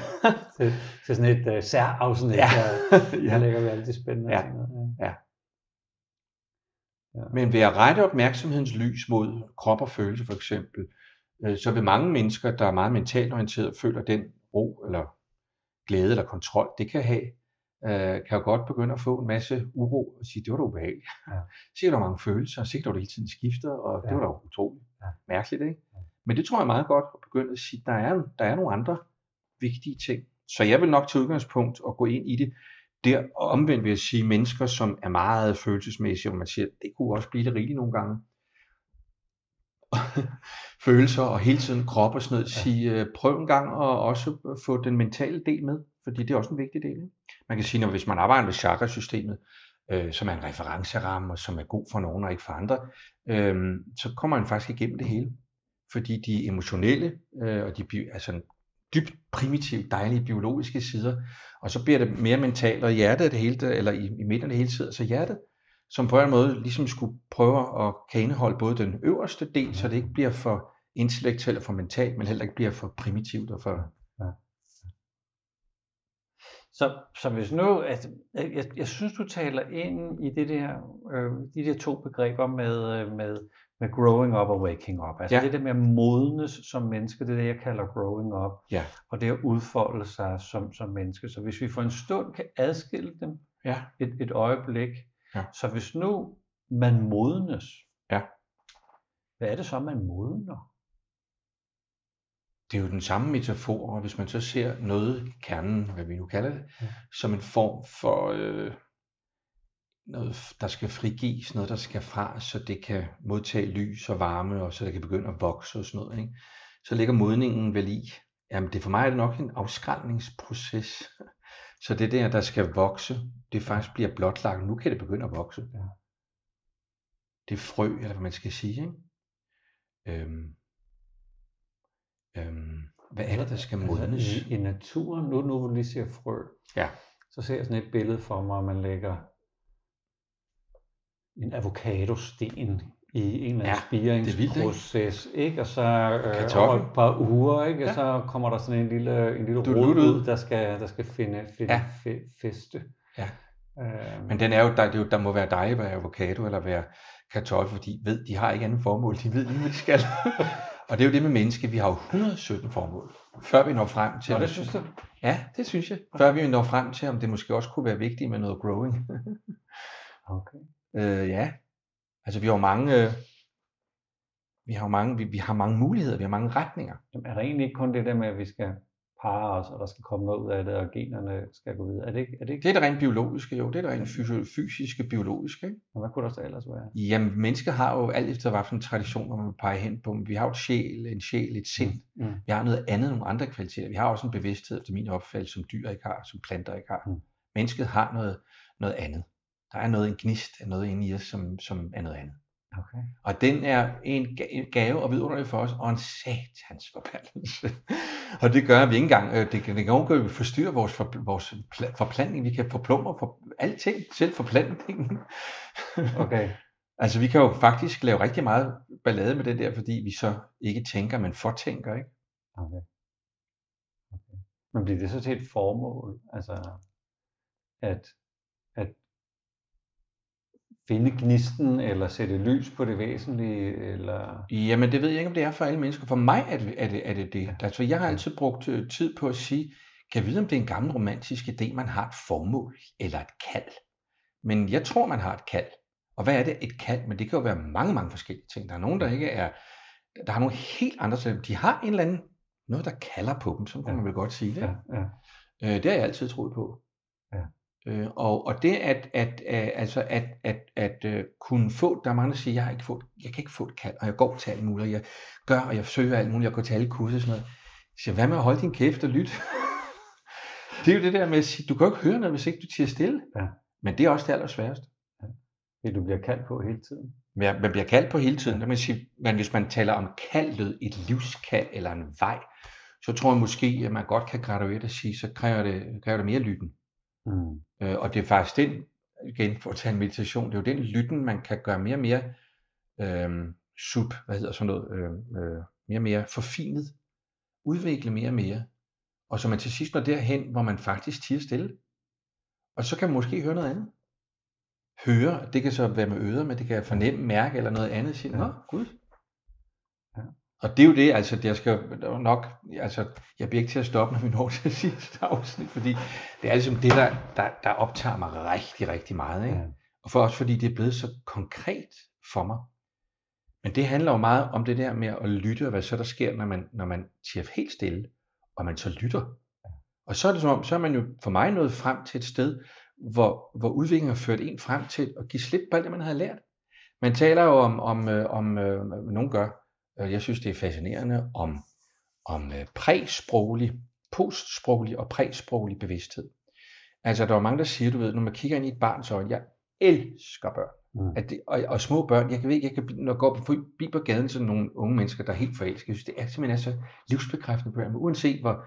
Det, det er sådan et uh, særafsnit, Ja. ja. der, der ja. lægger vi alle de spændende Ja. ting. ned. Ja. Ja. Men ved at rette opmærksomhedens lys mod krop og følelse for eksempel, øh, så vil mange mennesker, der er meget mentalt orienteret, føler den ro eller glæde eller kontrol, det kan have, øh, kan jo godt begynde at få en masse uro og sige, det var da ubehageligt. Ja. Sikkert der mange følelser, sikkert der hele tiden skifter, og ja. det var da utroligt ja. mærkeligt, ikke? Ja. Men det tror jeg meget godt at begynde at sige, der er, der er nogle andre vigtige ting. Så jeg vil nok til udgangspunkt og gå ind i det. Der omvendt vil jeg sige, mennesker, som er meget følelsesmæssige, hvor man siger, det kunne også blive det rigeligt nogle gange. følelser og hele tiden krop og sådan noget, sige, øh, prøv en gang at også få den mentale del med, fordi det er også en vigtig del. Ikke? Man kan sige, at hvis man arbejder med chakrasystemet, øh, som er en referenceramme, og som er god for nogen og ikke for andre, øh, så kommer man faktisk igennem det hele. Fordi de emotionelle øh, og de altså dybt primitive, dejlige biologiske sider, og så bliver det mere mentalt, og hjertet det hele, eller i, i midten af det hele tiden, så hjertet, som på en måde ligesom skulle prøve at kan indeholde både den øverste del, så det ikke bliver for intellektuelt og for mentalt, men heller ikke bliver for primitivt og for... Så, så hvis nu, at, jeg, jeg synes, du taler ind i det der, øh, de der to begreber med, øh, med, med growing up og waking up. Altså ja. det der med at modnes som menneske, det er det, jeg kalder growing up. Ja. Og det at udfolde sig som, som menneske. Så hvis vi for en stund kan adskille dem ja. et, et øjeblik, ja. så hvis nu man modnes, ja. hvad er det så, man modner? Det er jo den samme metafor, og hvis man så ser noget, kernen, hvad vi nu kalder det, ja. som en form for øh, noget, der skal frigives, noget, der skal fra, så det kan modtage lys og varme, og så det kan begynde at vokse og sådan noget. Ikke? Så ligger modningen vel i, jamen det for mig er det nok en afskrælningsproces. Så det der, der skal vokse, det faktisk bliver blotlagt. Nu kan det begynde at vokse. Ja. Det frø, eller hvad man skal sige. Ikke? Øhm, øhm, hvad er det, der skal altså, modnes? Altså, i, I naturen, nu, nu hvor lige siger frø, ja. så ser jeg sådan et billede for mig, at man lægger en avocadosten i en eller anden ja, spiringsproces, ikke? ikke? Og så øh, over et par uger, ikke? Ja. Og så kommer der sådan en lille, en lille rod ud, der skal, der skal finde, finde ja. feste. Ja. Øh, Men den er jo, der, det er jo, der må være dig være avocado eller være kartoffel, fordi ved, de har ikke andet formål, de ved lige, hvad de skal. og det er jo det med menneske, vi har jo 117 formål, før vi når frem til... Nå, det synes du? Ja, det synes jeg. Før vi når frem til, om det måske også kunne være vigtigt med noget growing. okay. Øh, ja, altså vi har jo mange, øh, vi har jo mange, vi, vi har mange muligheder, vi har mange retninger. Jamen, er der egentlig ikke kun det der med, at vi skal parre os, og der skal komme noget ud af det, og generne skal gå videre? Er det ikke? Er det, ikke? det er det rent biologiske, jo. Det er det rent fysiske, biologiske. Ikke? Og hvad kunne der så ellers være? Jamen, mennesker har jo alt efter, hvad for en tradition, hvor man vil pege hen på. Vi har jo et sjæl, en sjæl, et sind. Mm. Mm. Vi har noget andet, nogle andre kvaliteter. Vi har også en bevidsthed, efter min opfattelse, som dyr ikke har, som planter ikke har. Mm. Mennesket har noget, noget andet. Der er noget, en gnist af noget inde i os, som, som er noget andet. Okay. Og den er en gave og vidunderlig for os, og en satans forbandelse. og det gør, at vi ikke engang, øh, det kan, det kan vi forstyrre vores, for, vores forplantning. Vi kan forplumre for alting, selv forplantningen. okay. Altså vi kan jo faktisk lave rigtig meget ballade med det der, fordi vi så ikke tænker, men fortænker, ikke? Okay. okay. Men bliver det så til et formål? Altså, at, at finde gnisten, eller sætte lys på det væsentlige? Eller... Jamen, det ved jeg ikke, om det er for alle mennesker. For mig er det er det. Er det, det. Altså, jeg har altid brugt øh, tid på at sige, kan jeg vide, om det er en gammel romantisk idé, man har et formål eller et kald. Men jeg tror, man har et kald. Og hvad er det et kald? Men det kan jo være mange, mange forskellige ting. Der er nogen, der ikke er, der har nogle helt andre ting. De har en eller anden, noget, der kalder på dem, så kan ja. man vel godt sige det. Ja, ja. Øh, det har jeg altid troet på. Øh, og, og det at, at, at, altså at, at, at, at uh, kunne få, der er mange, der siger, jeg, har ikke fået, jeg kan ikke få et kald, og jeg går til alt muligt, og jeg gør, og jeg søger alt muligt, jeg går til alle kurser og sådan noget. Jeg siger, hvad med at holde din kæft og lytte? det er jo det der med at sige, du kan jo ikke høre noget, hvis ikke du tiger stille. Ja. Men det er også det allersværeste. Ja. Det du bliver kaldt på hele tiden. Ja, man bliver kaldt på hele tiden. Ja. man sige, men hvis man taler om kaldet, et livskald eller en vej, så tror jeg måske, at man godt kan graduere og sige, så kræver det, kræver det mere lytten. Mm. Øh, og det er faktisk den, igen for at tage en meditation, det er jo den lytten, man kan gøre mere og mere øh, sub, hvad hedder sådan noget, øh, øh, mere og mere forfinet, udvikle mere og mere, og så man til sidst når derhen, hvor man faktisk tiger stille. Og så kan man måske høre noget andet. høre, det kan så være med ører, men det kan fornemme, mærke eller noget andet, sige, nå, gud. Og det er jo det, altså, jeg skal nok, altså, jeg bliver ikke til at stoppe, når vi når til sidste afsnit, fordi det er ligesom det, der, der, der optager mig rigtig, rigtig meget, ikke? Ja. Og for også fordi det er blevet så konkret for mig. Men det handler jo meget om det der med at lytte, og hvad så der sker, når man, når man siger helt stille, og man så lytter. Og så er det som om, så er man jo for mig nået frem til et sted, hvor, hvor udviklingen har ført en frem til at give slip på alt det, man havde lært. Man taler jo om, om, øh, om øh, nogen gør, jeg synes det er fascinerende, om, om øh, præsproglig, postsproglig og præsproglig bevidsthed. Altså der er mange, der siger, du ved, når man kigger ind i et barns øjne, jeg elsker børn. Mm. At det, og, og små børn, jeg kan ved, jeg kan, når jeg går forbi på gaden til nogle unge mennesker, der er helt forelskede, jeg synes, det er simpelthen så livsbekræftende børn, men uanset hvor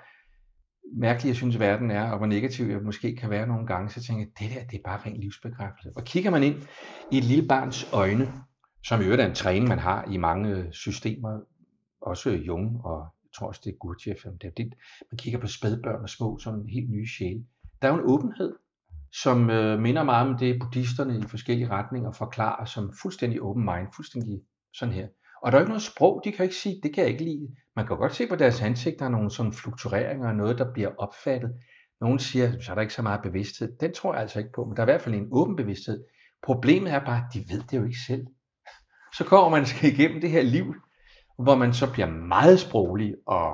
mærkelig jeg synes, verden er, og hvor negativ jeg måske kan være nogle gange, så tænker jeg, det der, det er bare ren livsbekræftelse. Og kigger man ind i et lille barns øjne, som i øvrigt er en træning, man har i mange øh, systemer, også Jung, og jeg tror også, det er Gurdjieff, det er det, man kigger på spædbørn og små, som en helt nye sjæle. Der er jo en åbenhed, som øh, minder meget om det, buddhisterne i forskellige retninger forklarer som fuldstændig open mind, fuldstændig sådan her. Og der er jo ikke noget sprog, de kan ikke sige, det kan jeg ikke lide. Man kan godt se på deres ansigt, der er nogle sådan fluktueringer, noget der bliver opfattet. Nogle siger, så er der ikke så meget bevidsthed. Den tror jeg altså ikke på, men der er i hvert fald en åben bevidsthed. Problemet er bare, at de ved det jo ikke selv. Så kommer man skal igennem det her liv, hvor man så bliver meget sproglig, og,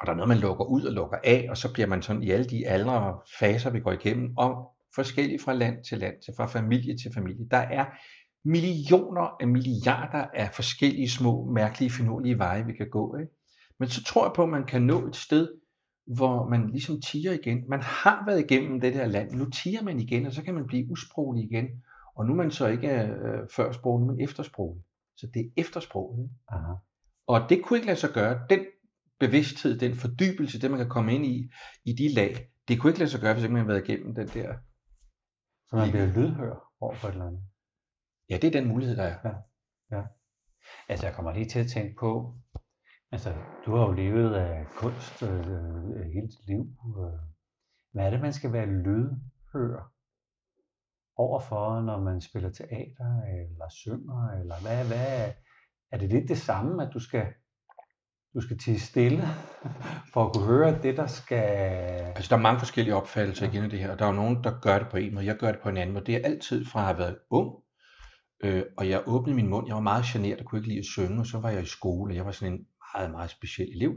og der er noget, man lukker ud og lukker af, og så bliver man sådan i alle de aldre og faser, vi går igennem, og forskelligt fra land til land, til fra familie til familie. Der er millioner af milliarder af forskellige små, mærkelige, finurlige veje, vi kan gå. Ikke? Men så tror jeg på, at man kan nå et sted, hvor man ligesom tiger igen. Man har været igennem det der land, nu tiger man igen, og så kan man blive usproglig igen. Og nu er man så ikke øh, førsproglig, men eftersproglig. Så det er eftersproget. Aha. Og det kunne ikke lade sig gøre. Den bevidsthed, den fordybelse, det man kan komme ind i, i de lag, det kunne ikke lade sig gøre, hvis ikke man havde været igennem den der. Så man bliver lydhør over for et eller andet. Ja, det er den mulighed, der er. Altså jeg kommer lige til at tænke på, altså du har jo levet af kunst øh, øh, hele dit liv. Øh. Hvad er det, man skal være lydhør overfor, når man spiller teater eller synger? Eller hvad, hvad, er det lidt det samme, at du skal, du skal tige stille for at kunne høre det, der skal... Altså, der er mange forskellige opfattelser igen af det her, og der er jo nogen, der gør det på en måde, jeg gør det på en anden måde. Det er altid fra at have været ung, øh, og jeg åbnede min mund. Jeg var meget generet og kunne ikke lide at synge, og så var jeg i skole, og jeg var sådan en meget, meget speciel elev.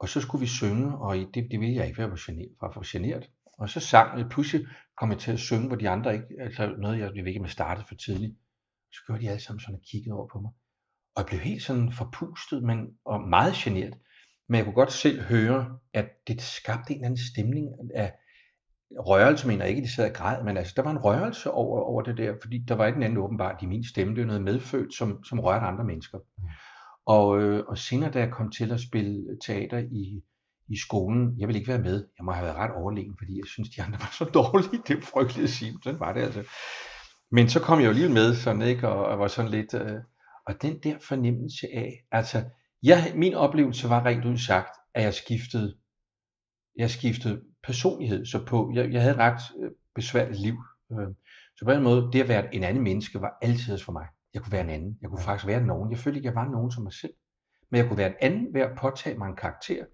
Og så skulle vi synge, og det, det ville jeg ikke være for generet, for, for generet. Og så sang jeg, pludselig kom jeg til at synge, hvor de andre ikke, altså noget, jeg, ved ikke, jeg startede for tidligt. Så gjorde de alle sammen sådan og kiggede over på mig. Og jeg blev helt sådan forpustet, men, og meget generet. Men jeg kunne godt selv høre, at det skabte en eller anden stemning af rørelse, mener jeg ikke, de sad og græd, men altså, der var en rørelse over, over det der, fordi der var ikke en anden åbenbart i min stemme, det var noget medfødt, som, som rørte andre mennesker. Og, øh, og senere, da jeg kom til at spille teater i, i skolen, jeg ville ikke være med. Jeg må have været ret overlegen, fordi jeg synes, de andre var så dårlige. Det er frygteligt at sige, sådan var det altså. Men så kom jeg jo lige med, sådan, ikke? Og, og var sådan lidt... Øh, og den der fornemmelse af, altså, jeg, min oplevelse var rent ud sagt, at jeg skiftede, jeg skiftede personlighed. Så på, jeg, jeg havde et ret øh, besværligt liv. Øh, så på en måde, det at være en anden menneske var altid for mig. Jeg kunne være en anden. Jeg kunne faktisk være nogen. Jeg følte ikke, jeg var nogen som mig selv. Men jeg kunne være en anden ved at påtage mig en karakter.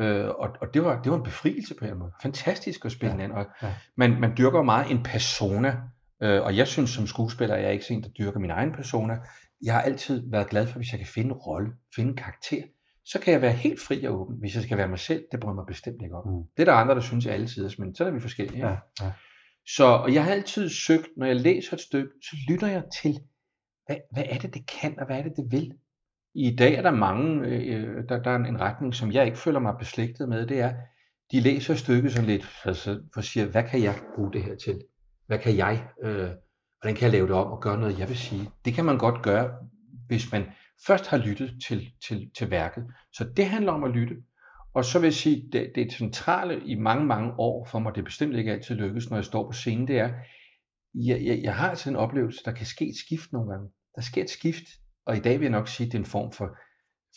Øh, og, og det var, det var en befrielse på en måde. Fantastisk at spille ja, en anden. Og ja. man, man dyrker meget en persona. Øh, og jeg synes som skuespiller, jeg er ikke sådan der dyrker min egen persona. Jeg har altid været glad for, hvis jeg kan finde en rolle, finde en karakter. Så kan jeg være helt fri og åben. Hvis jeg skal være mig selv, det bryder mig bestemt ikke om. Mm. Det er der andre, der synes jeg altid, men så er vi forskellige. Ja, ja. Så og jeg har altid søgt, når jeg læser et stykke, så lytter jeg til, hvad, hvad er det, det kan, og hvad er det, det vil. I dag er der mange, øh, øh der, der er en retning, som jeg ikke føler mig beslægtet med, det er, de læser stykket sådan lidt, altså, for siger, hvad kan jeg bruge det her til? Hvad kan jeg, øh, hvordan kan jeg lave det om og gøre noget, jeg vil sige? Det kan man godt gøre, hvis man først har lyttet til, til, til værket. Så det handler om at lytte. Og så vil jeg sige, det, det centrale i mange, mange år, for mig det bestemt ikke altid lykkes, når jeg står på scenen, det er, jeg, jeg, jeg har altså en oplevelse, der kan ske et skift nogle gange. Der sker et skift, og i dag vil jeg nok sige, at det er en form for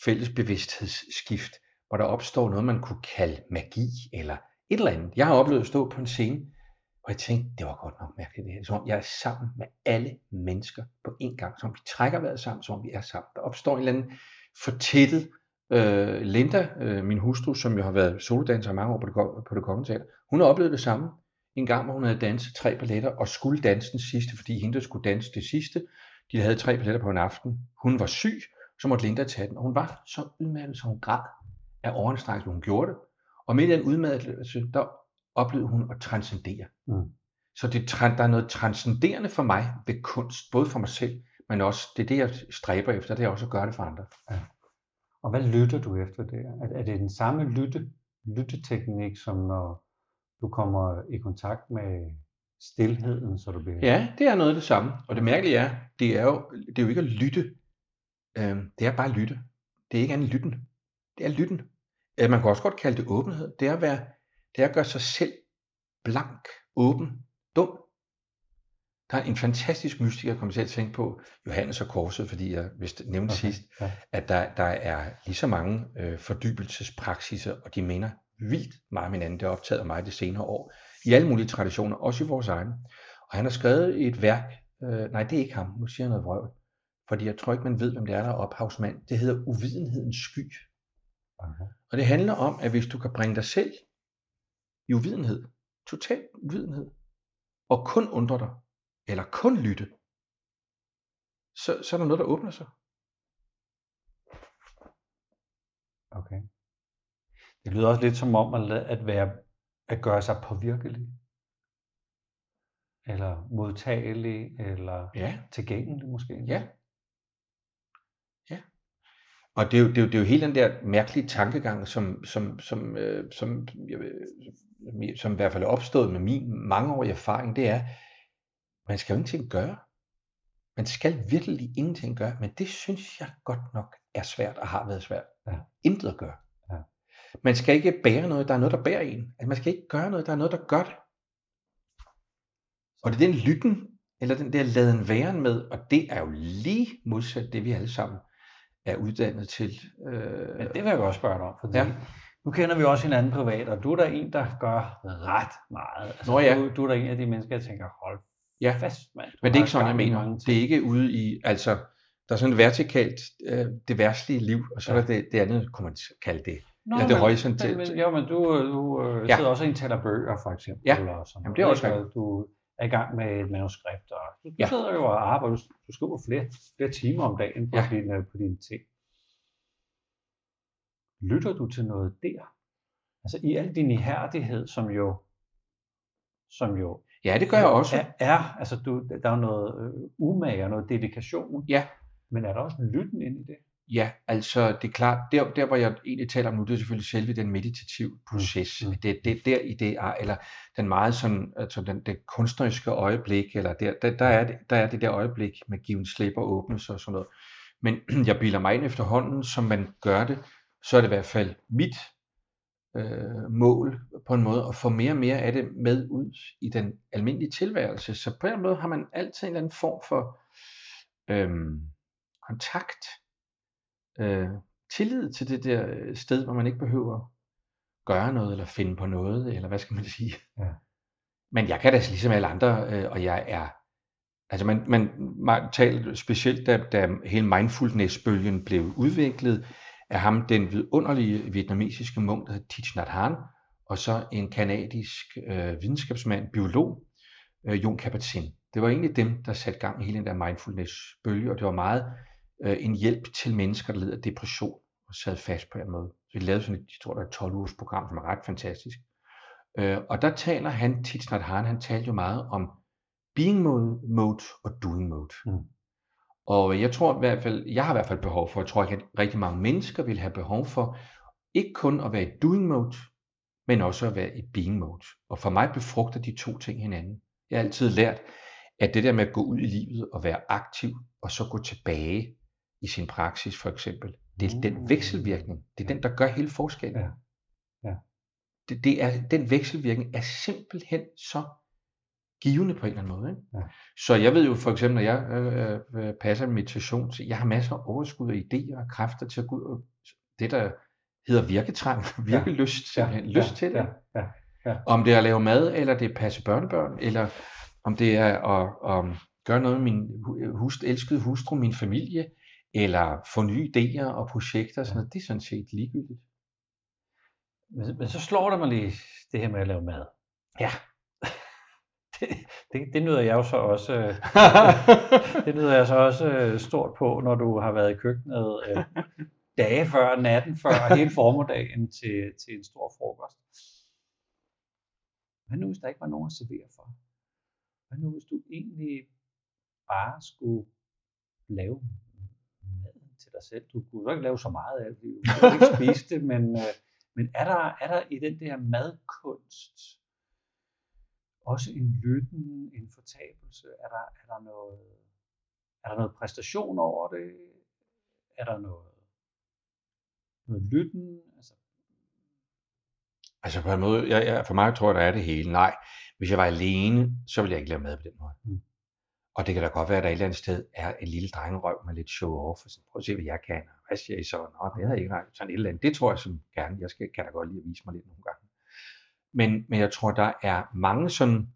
fælles bevidsthedsskift, hvor der opstår noget, man kunne kalde magi, eller et eller andet. Jeg har oplevet at stå på en scene, Og jeg tænkte, det var godt nok mærkeligt det her. Som om jeg er sammen med alle mennesker på én gang. Som om vi trækker vejret sammen, som om vi er sammen. Der opstår en eller anden fortættet øh, Linda, øh, min hustru, som jo har været solodanser i mange år på det, på det kommende teater, hun har oplevet det samme. En gang, hvor hun havde danset tre balletter, og skulle danse den sidste, fordi hende, der skulle danse det sidste, de havde tre balletter på en aften. Hun var syg, så måtte Linda tage den, og hun var så udmattet, så hun græd af overanstrengelse, hun gjorde det. Og midt i den udmattelse, der oplevede hun at transcendere. Mm. Så det, der er noget transcenderende for mig ved kunst, både for mig selv, men også, det er det, jeg stræber efter, det er også at gøre det for andre. Ja. Og hvad lytter du efter det? Er, er det den samme lytte, lytteteknik, som når du kommer i kontakt med stillheden, så du bliver... Ja, det er noget af det samme. Og det mærkelige er, det er jo, det er jo ikke at lytte. Øh, det er bare at lytte. Det er ikke andet lytten. Det er lytten. Øh, man kan også godt kalde det åbenhed. Det er at, være, det er at gøre sig selv blank, åben, dum. Der er en fantastisk mystiker, jeg kommer til at tænke på, Johannes og Korset, fordi jeg vist nævnte okay. sidst, ja. at der, der er lige så mange øh, fordybelsespraksiser, og de mener vildt meget om hinanden. Det har optaget mig det senere år, i alle mulige traditioner, også i vores egne. Og han har skrevet et værk, øh, nej det er ikke ham, nu siger jeg noget vrøvl, fordi jeg tror ikke, man ved, hvem det er, der er ophavsmand. Det hedder Uvidenhedens sky. Okay. Og det handler om, at hvis du kan bringe dig selv i uvidenhed, total uvidenhed, og kun undre dig, eller kun lytte, så, så er der noget, der åbner sig. Okay. Det lyder også lidt som om at, at, være, at gøre sig påvirkelig. Eller modtagelig, eller ja. tilgængelig måske. Ja. Ja. Og det er, jo, det, er jo, det er jo hele den der mærkelige tankegang, som, som, som, øh, som, som, som i hvert fald er opstået med min mangeårige erfaring, det er, man skal jo ingenting gøre. Man skal virkelig ingenting gøre, men det synes jeg godt nok er svært og har været svært. Ja. Intet at gøre. Man skal ikke bære noget, der er noget, der bærer en. Altså, man skal ikke gøre noget, der er noget, der gør det. Og det er den lytten, eller den der laden væren med, og det er jo lige modsat det, vi alle sammen er uddannet til. Øh... Men det vil jeg godt spørge dig om, fordi ja. nu kender vi også hinanden privat, og du er der en, der gør ret meget. Altså, Nå ja. du, du er der en af de mennesker, jeg tænker, hold Ja, fast, man. men det er ikke sådan, jeg mener. Det er ikke ude i, altså, der er sådan et vertikalt, øh, det værtslige liv, og så ja. er der det, det andet, kunne man kalde det. Nå, ja, det men, horisontalt. Men, men, ja, men du, du øh, ja. sidder også og taler bøger, for eksempel. Ja, eller sådan Jamen, det er også rigtigt. Du er i gang med et manuskript, og du, ja. sidder jo og arbejder, du, du skriver flere, flere timer om dagen på, ja. dine, på dine ting. Lytter du til noget der? Altså i al din ihærdighed, som jo, som jo Ja, det gør jeg også. Er, er altså du, der er noget øh, umage og noget dedikation. Ja. Men er der også lytten ind i det? Ja, altså det er klart, der, der hvor jeg egentlig taler om nu, det er selvfølgelig selve den meditative proces. Mm. Det, det der i det er, eller den meget sådan, altså den, det kunstneriske øjeblik, eller der, der, der, er det, der er det der øjeblik med given slip og åbnes og sådan noget. Men jeg bilder mig ind efterhånden, som man gør det, så er det i hvert fald mit øh, mål på en måde, at få mere og mere af det med ud i den almindelige tilværelse. Så på en måde har man altid en eller anden form for øh, kontakt, øh, tillid til det der øh, sted, hvor man ikke behøver gøre noget, eller finde på noget, eller hvad skal man sige. Ja. Men jeg kan da ligesom alle andre, øh, og jeg er, altså man, man, man taler specielt, da, da hele mindfulness-bølgen blev udviklet, af ham den vidunderlige vietnamesiske munk, der hedder Thich Nhat Hanh, og så en kanadisk øh, videnskabsmand, biolog, øh, Jon Kabat-Zinn. Det var egentlig dem, der satte gang i hele den der mindfulness-bølge, og det var meget øh, en hjælp til mennesker, der led af depression og sad fast på en måde. Så vi lavede sådan et, jeg tror, der er 12 ugers program, som er ret fantastisk. Øh, og der taler han, Thich Nhat Hanh, han talte jo meget om being mode, mode og doing mode. Mm. Og jeg tror i hvert fald, jeg har i hvert fald behov for, jeg tror at rigtig mange mennesker vil have behov for, ikke kun at være i doing mode, men også at være i being mode. Og for mig befrugter de to ting hinanden. Jeg har altid lært, at det der med at gå ud i livet og være aktiv, og så gå tilbage i sin praksis for eksempel, det er den mm. vekselvirkning. Det er den, der gør hele forskellen. Ja. Ja. Det, det er, den vekselvirkning er simpelthen så givende på en eller anden måde. Ikke? Ja. Så jeg ved jo for eksempel, når jeg øh, øh, passer meditation, så jeg har masser af overskud af idéer og kræfter til at gå ud og det, der hedder virketrang, virkelyst, ja. ja. lyst ja. til det. Ja. Ja. Ja. Om det er at lave mad, eller det er at passe børnebørn, eller om det er at, at gøre noget med min hus, elskede hustru, min familie, eller få nye idéer og projekter, sådan noget, det er sådan set ligegyldigt. Men, men så slår det mig lige det her med at lave mad. Ja. det, det, det nyder jeg jo så også, det nyder jeg så også øh, stort på, når du har været i køkkenet øh, dage før, natten før, hele formiddagen til, til en stor frokost. Hvad nu, hvis der ikke var nogen at servere for? Hvad nu, hvis du egentlig bare skulle lave dig selv? Du kunne jo ikke lave så meget af det, du kunne ikke spise det, men, øh, men er, der, er der i den der madkunst også en lytten, en fortabelse? Er der, er der noget, er der noget præstation over det? Er der noget, noget lytten? Altså, altså på en måde, jeg, jeg, for mig tror jeg, der er det hele. Nej, hvis jeg var alene, så ville jeg ikke lave mad på den måde. Mm. Og det kan da godt være, at der et eller andet sted er en lille drengerøv med lidt show off. Og sådan, prøv at se, hvad jeg kan. Hvad siger I så? Nå, det havde ikke sådan et eller andet. Det tror jeg som gerne. Jeg skal, kan da godt lide at vise mig lidt nogle gange. Men, men jeg tror, der er mange sådan,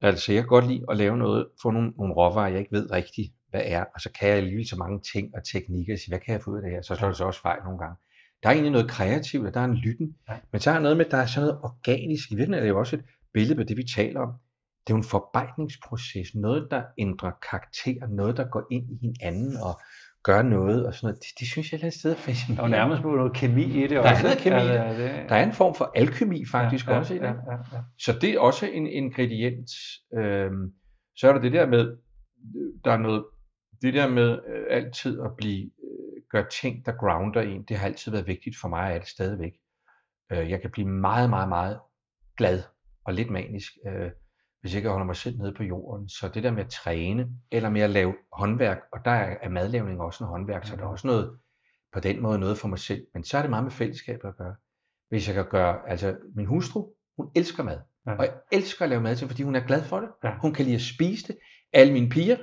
altså jeg kan godt lide at lave noget, få nogle, nogle råvarer, jeg ikke ved rigtigt, hvad er, og så kan jeg alligevel så mange ting og teknikker, sige, hvad kan jeg få ud af det her? Så slår det så også fejl nogle gange. Der er egentlig noget kreativt, og der er en lytten, ja. men så er noget med, der er sådan noget organisk. I virkeligheden er det jo også et billede på det, vi taler om. Det er jo en forarbejdningsproces, noget, der ændrer karakter, noget, der går ind i hinanden og gør noget og sådan noget. Det, det synes jeg er et sted fascinerende. Er nærmest noget kemi i det der også. Der er noget kemi. Ja, det... Der er en form for alkemi faktisk ja, ja, også i det. Ja, ja, ja. Så det er også en ingrediens. Øhm, så er der det der med, der er noget, det der med øh, altid at blive, øh, gøre ting, der grounder en, det har altid været vigtigt for mig, og er det stadigvæk. Øh, jeg kan blive meget, meget, meget glad og lidt manisk, øh, hvis ikke jeg holder mig selv nede på jorden. Så det der med at træne, eller med at lave håndværk, og der er madlavning også en håndværk, så der er også noget, på den måde noget for mig selv. Men så er det meget med fællesskab at gøre. Hvis jeg kan gøre, altså min hustru, hun elsker mad. Ja. Og jeg elsker at lave mad til, fordi hun er glad for det. Ja. Hun kan lide at spise det. Alle mine piger,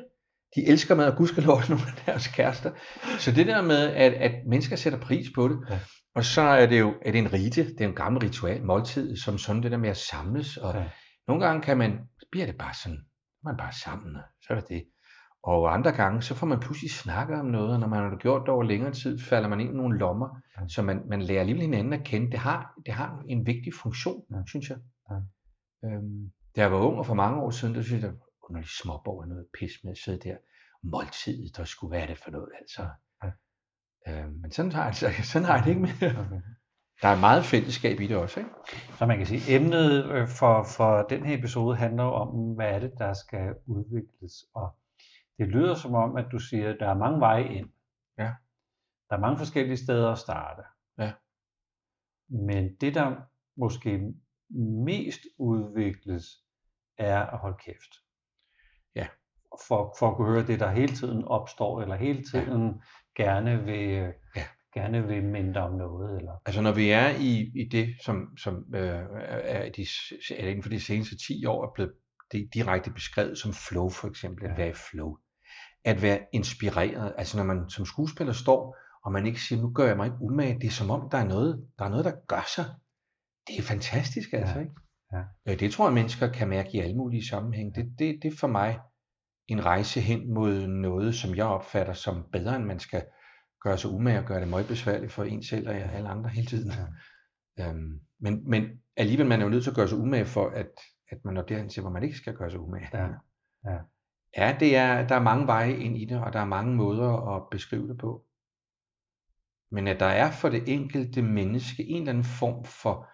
de elsker mad, og gudskelov også nogle af deres kærester. Så det der med, at, at mennesker sætter pris på det, ja. og så er det jo er det en rite, det er en gammel ritual, måltid, som sådan det der med at samles, og ja. Nogle gange kan man, bliver det bare sådan, man bare sammen, så er det det. Og andre gange, så får man pludselig snakket om noget, og når man har gjort det over længere tid, falder man ind i nogle lommer, ja. så man, man lærer alligevel hinanden at kende. Det har, det har en vigtig funktion, ja. synes jeg. Ja. Øhm, da jeg var ung, og for mange år siden, der synes jeg, underligt småborg noget pis med at sidde der. Måltidet, der skulle være det for noget, altså. Ja. Øhm, men sådan har, altså, sådan har jeg det ikke mere. Okay. Der er meget fællesskab i det også, ikke? Så man kan sige, emnet øh, for, for den her episode handler om, hvad er det, der skal udvikles. Og det lyder som om, at du siger, at der er mange veje ind. Ja. Der er mange forskellige steder at starte. Ja. Men det, der måske mest udvikles, er at holde kæft. Ja. For, for at kunne høre det, der hele tiden opstår, eller hele tiden ja. gerne vil ja gerne vil minde om noget? Eller? Altså når vi er i, i det, som, som øh, er, de, er inden for de seneste 10 år er blevet det direkte beskrevet som flow for eksempel, at ja. være i flow. At være inspireret, altså når man som skuespiller står, og man ikke siger, nu gør jeg mig ikke umage, det er som om, der er noget, der, er noget, der gør sig. Det er fantastisk altså, ja. ikke? Ja. Det tror jeg, mennesker kan mærke i alle mulige sammenhænge. Det, det, det er for mig en rejse hen mod noget, som jeg opfatter som bedre, end man skal gøre sig umage og gøre det meget besværligt for en selv og alle andre hele tiden. Ja. Øhm, men, men alligevel man er jo nødt til at gøre sig umage for, at, at man når derhen til, hvor man ikke skal gøre sig umage. Ja. Ja. ja, det er, der er mange veje ind i det, og der er mange måder at beskrive det på. Men at der er for det enkelte menneske en eller anden form for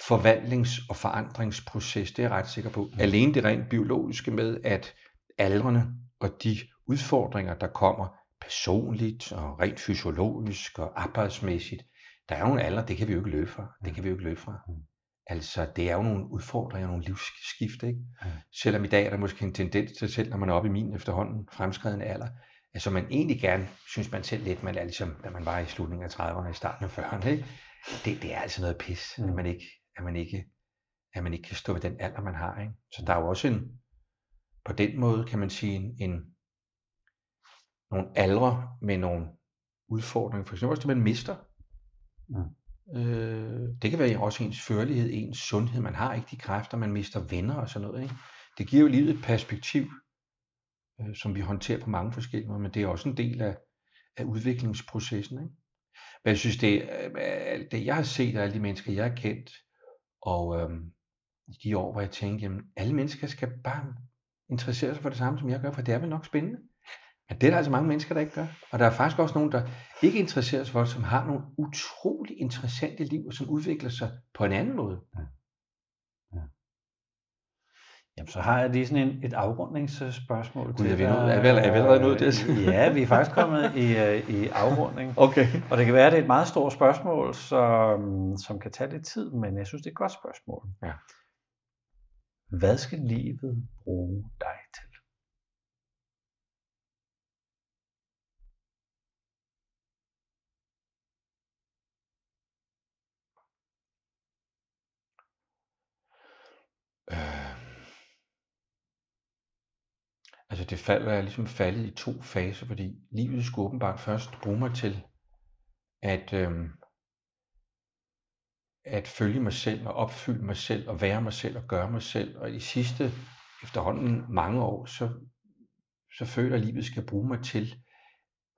forvandlings- og forandringsproces, det er jeg ret sikker på. Alene det rent biologiske med, at aldrene og de udfordringer, der kommer, personligt og rent fysiologisk og arbejdsmæssigt. Der er jo nogle alder, det kan vi jo ikke løbe fra. Det kan vi jo ikke løbe fra. Mm. Altså, det er jo nogle udfordringer, nogle livsskift, ikke? Mm. Selvom i dag er der måske en tendens til, selv når man er oppe i min efterhånden fremskredende alder, altså man egentlig gerne, synes man selv lidt, man er ligesom, da man var i slutningen af 30'erne og i starten af 40'erne, ikke? Det, det er altså noget pis, mm. at, man ikke, at, man ikke, at man ikke kan stå ved den alder, man har, ikke? Så der er jo også en, på den måde kan man sige, en, en nogle aldre med nogle udfordringer. For eksempel også det, man mister. Mm. Øh, det kan være også ens førlighed, ens sundhed. Man har ikke de kræfter, man mister venner og sådan noget. Ikke? Det giver jo livet et perspektiv, øh, som vi håndterer på mange forskellige måder, men det er også en del af, af udviklingsprocessen. Ikke? Men jeg synes, det, øh, det jeg har set af alle de mennesker, jeg har kendt, og øh, de år, hvor jeg tænkte, jamen alle mennesker skal bare interessere sig for det samme, som jeg gør, for det er vel nok spændende. Men det er der altså mange mennesker, der ikke gør. Og der er faktisk også nogen, der ikke interesserer sig for det, som har nogle utrolig interessante liv, og som udvikler sig på en anden måde. Ja. Ja. Jamen, så har jeg lige sådan en, et afrundingsspørgsmål Gud, til er vi, nu, er, vi, er vi allerede nået det? ja, vi er faktisk kommet i, øh, i afrunding. Okay. Og det kan være, at det er et meget stort spørgsmål, som, som kan tage lidt tid, men jeg synes, det er et godt spørgsmål. Ja. Hvad skal livet bruge dig til? Øh, altså det fald er ligesom faldet i to faser, fordi livet skulle åbenbart først bruge mig til at, øh, at følge mig selv og opfylde mig selv og være mig selv og gøre mig selv. Og i sidste efterhånden mange år, så, så føler jeg, at livet skal bruge mig til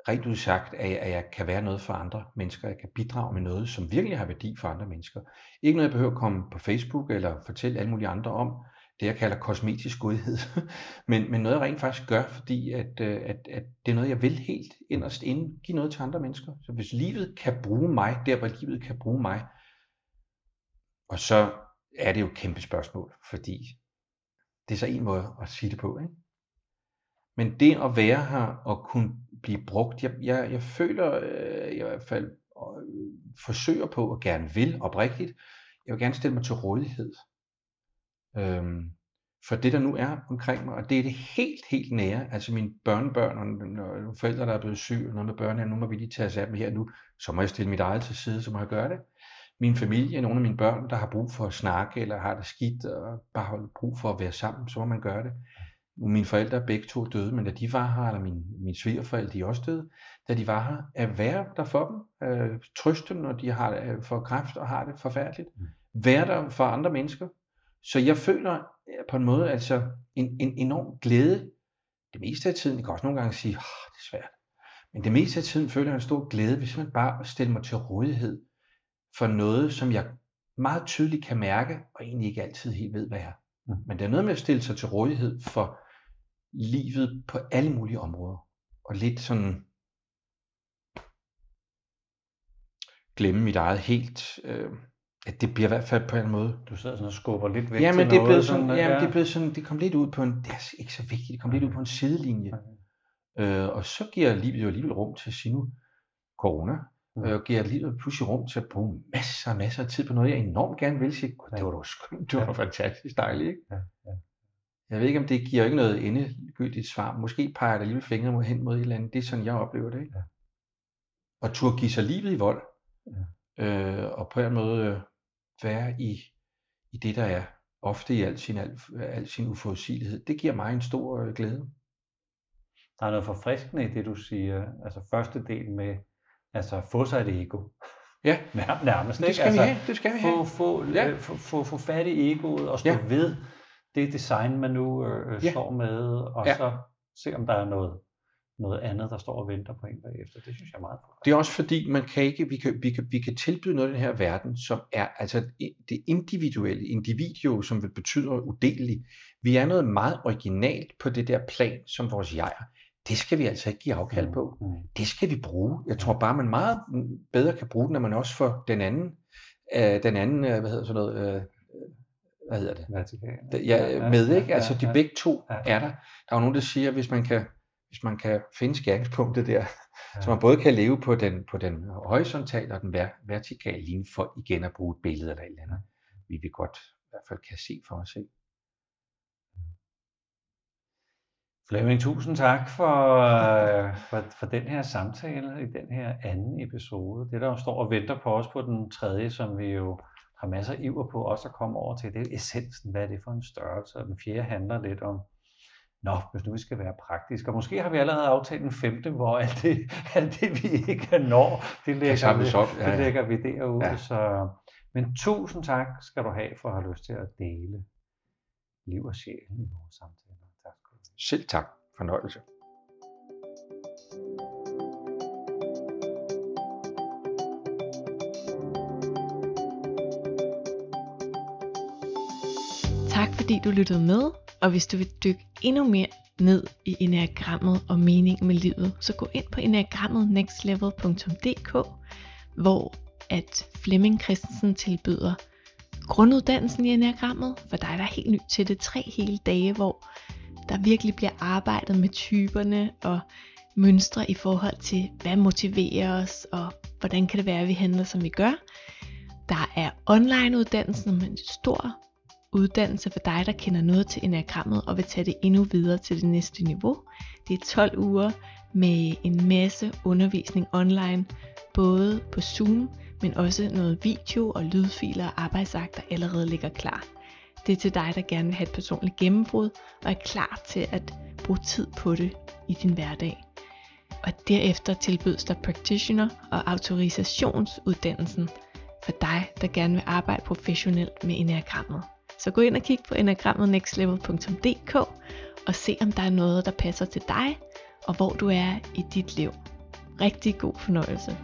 rent udsagt, at jeg, at jeg kan være noget for andre mennesker. Jeg kan bidrage med noget, som virkelig har værdi for andre mennesker. Ikke noget, jeg behøver at komme på Facebook eller fortælle alle mulige andre om. Det, jeg kalder kosmetisk godhed. men, men noget, jeg rent faktisk gør, fordi at, øh, at, at det er noget, jeg vil helt inderst inde. Give noget til andre mennesker. Så hvis livet kan bruge mig, der hvor livet kan bruge mig, og så er det jo et kæmpe spørgsmål, fordi det er så en måde at sige det på. Ikke? Men det at være her og kunne blive brugt, jeg, jeg, jeg føler øh, i hvert fald øh, forsøger på og gerne vil oprigtigt, jeg vil gerne stille mig til rådighed. Øhm, for det der nu er omkring mig, og det er det helt, helt nære, altså mine børnebørn og nogle forældre, der er blevet syge, og noget med børnene, nu må vi lige tage os af dem her nu, så må jeg stille mit eget til side, så må jeg gøre det. Min familie, nogle af mine børn, der har brug for at snakke, eller har det skidt, og bare har brug for at være sammen, så må man gøre det. Mine forældre begge to døde, men da de var her, eller mine, mine svigerforældre, de er også døde, da de var her, at være der for dem, øh, trøste dem, når de har øh, for kræft og har det forfærdeligt, mm. være der for andre mennesker. Så jeg føler på en måde altså en, en enorm glæde. Det meste af tiden, jeg kan også nogle gange sige, oh, det er svært, men det meste af tiden føler jeg en stor glæde, hvis man bare stiller mig til rådighed for noget, som jeg meget tydeligt kan mærke, og egentlig ikke altid helt ved, hvad er. Mm. Men det er noget med at stille sig til rådighed for livet på alle mulige områder. Og lidt sådan glemme mit eget helt. Øh, at det bliver i hvert fald på en måde. Du sidder sådan og skubber lidt væk ja, men til det er blevet sådan, sådan, ja, men det er blevet sådan, det kom lidt ud på en, det er ikke så vigtigt, det kom lidt ud på en sidelinje. Øh, og så giver livet jo alligevel rum til at sige nu, corona, mm. øh, giver livet pludselig rum til at bruge masser og masser af tid på noget, jeg enormt gerne vil sige, det var da skønt, det var ja. fantastisk dejligt, ikke? Ja, ja. Jeg ved ikke, om det giver ikke noget endegyldigt svar. Måske peger der lige fingre mod hen mod et eller andet. Det er sådan, jeg oplever det. Ikke? Ja. Og turde give sig livet i vold. Ja. Øh, og på en måde øh, være i, i det, der er ofte i al sin, al, al sin uforudsigelighed. Det giver mig en stor øh, glæde. Der er noget forfriskende i det, du siger. Altså første del med altså få sig et ego. Ja. Nærmest. Det skal ikke? vi altså, have. Det skal vi have. Få, få, ja. få, få, få fat i egoet og stå ja. ved det design, man nu øh, ja. står med, og ja. så se, om der er noget, noget andet, der står og venter på en bagefter. Det synes jeg er meget godt. Det er også fordi, man kan ikke, vi kan, vi kan, vi kan tilbyde noget i den her verden, som er altså det individuelle, individio, som vil betyde udeleligt. Vi er noget meget originalt på det der plan, som vores jeg er. Det skal vi altså ikke give afkald på. Mm. Det skal vi bruge. Jeg tror bare, man meget bedre kan bruge det, når man også får den anden, øh, den anden øh, hvad hedder sådan noget, øh, hvad hedder det? Vertikal. Ja, ja, med, ikke? Altså, de begge to ja. er der. Der er jo nogen, der siger, hvis man kan, hvis man kan finde skæringspunktet der, ja. så man både kan leve på den, på den horisontale og den vertikale linje, for igen at bruge et billede eller et eller andet, vi vil godt i hvert fald kan se for os. Ikke? Flemming, tusind tak for, øh, for, for den her samtale i den her anden episode. Det, der står og venter på os på den tredje, som vi jo har masser af iver på også at komme over til, det er essensen, hvad er det for en størrelse. Og den fjerde handler lidt om Nå, hvis nu vi skal være praktiske, og måske har vi allerede aftalt en femte, hvor alt det, alt det vi ikke når, det lægger, vi, op. Ja, det ja. lægger vi derude. Ja. Så, men tusind tak skal du have for at have lyst til at dele liv og sjæl i vores samtaler. Tak skal du have. Selv tak. Fornøjelse. Fordi du lyttede med, og hvis du vil dykke endnu mere ned i enagrammet og meningen med livet, så gå ind på enagrammetnextlevel.dk, hvor at Flemming Christensen tilbyder grunduddannelsen i enagrammet, for dig der er helt ny til det, tre hele dage, hvor der virkelig bliver arbejdet med typerne og mønstre i forhold til, hvad motiverer os, og hvordan kan det være, at vi handler, som vi gør. Der er online uddannelsen med en stor uddannelse for dig, der kender noget til enagrammet og vil tage det endnu videre til det næste niveau. Det er 12 uger med en masse undervisning online, både på Zoom, men også noget video og lydfiler og arbejdsakter allerede ligger klar. Det er til dig, der gerne vil have et personligt gennembrud og er klar til at bruge tid på det i din hverdag. Og derefter tilbydes der practitioner og autorisationsuddannelsen for dig, der gerne vil arbejde professionelt med enagrammet. Så gå ind og kig på enagrammet nextlevel.dk og se om der er noget, der passer til dig og hvor du er i dit liv. Rigtig god fornøjelse.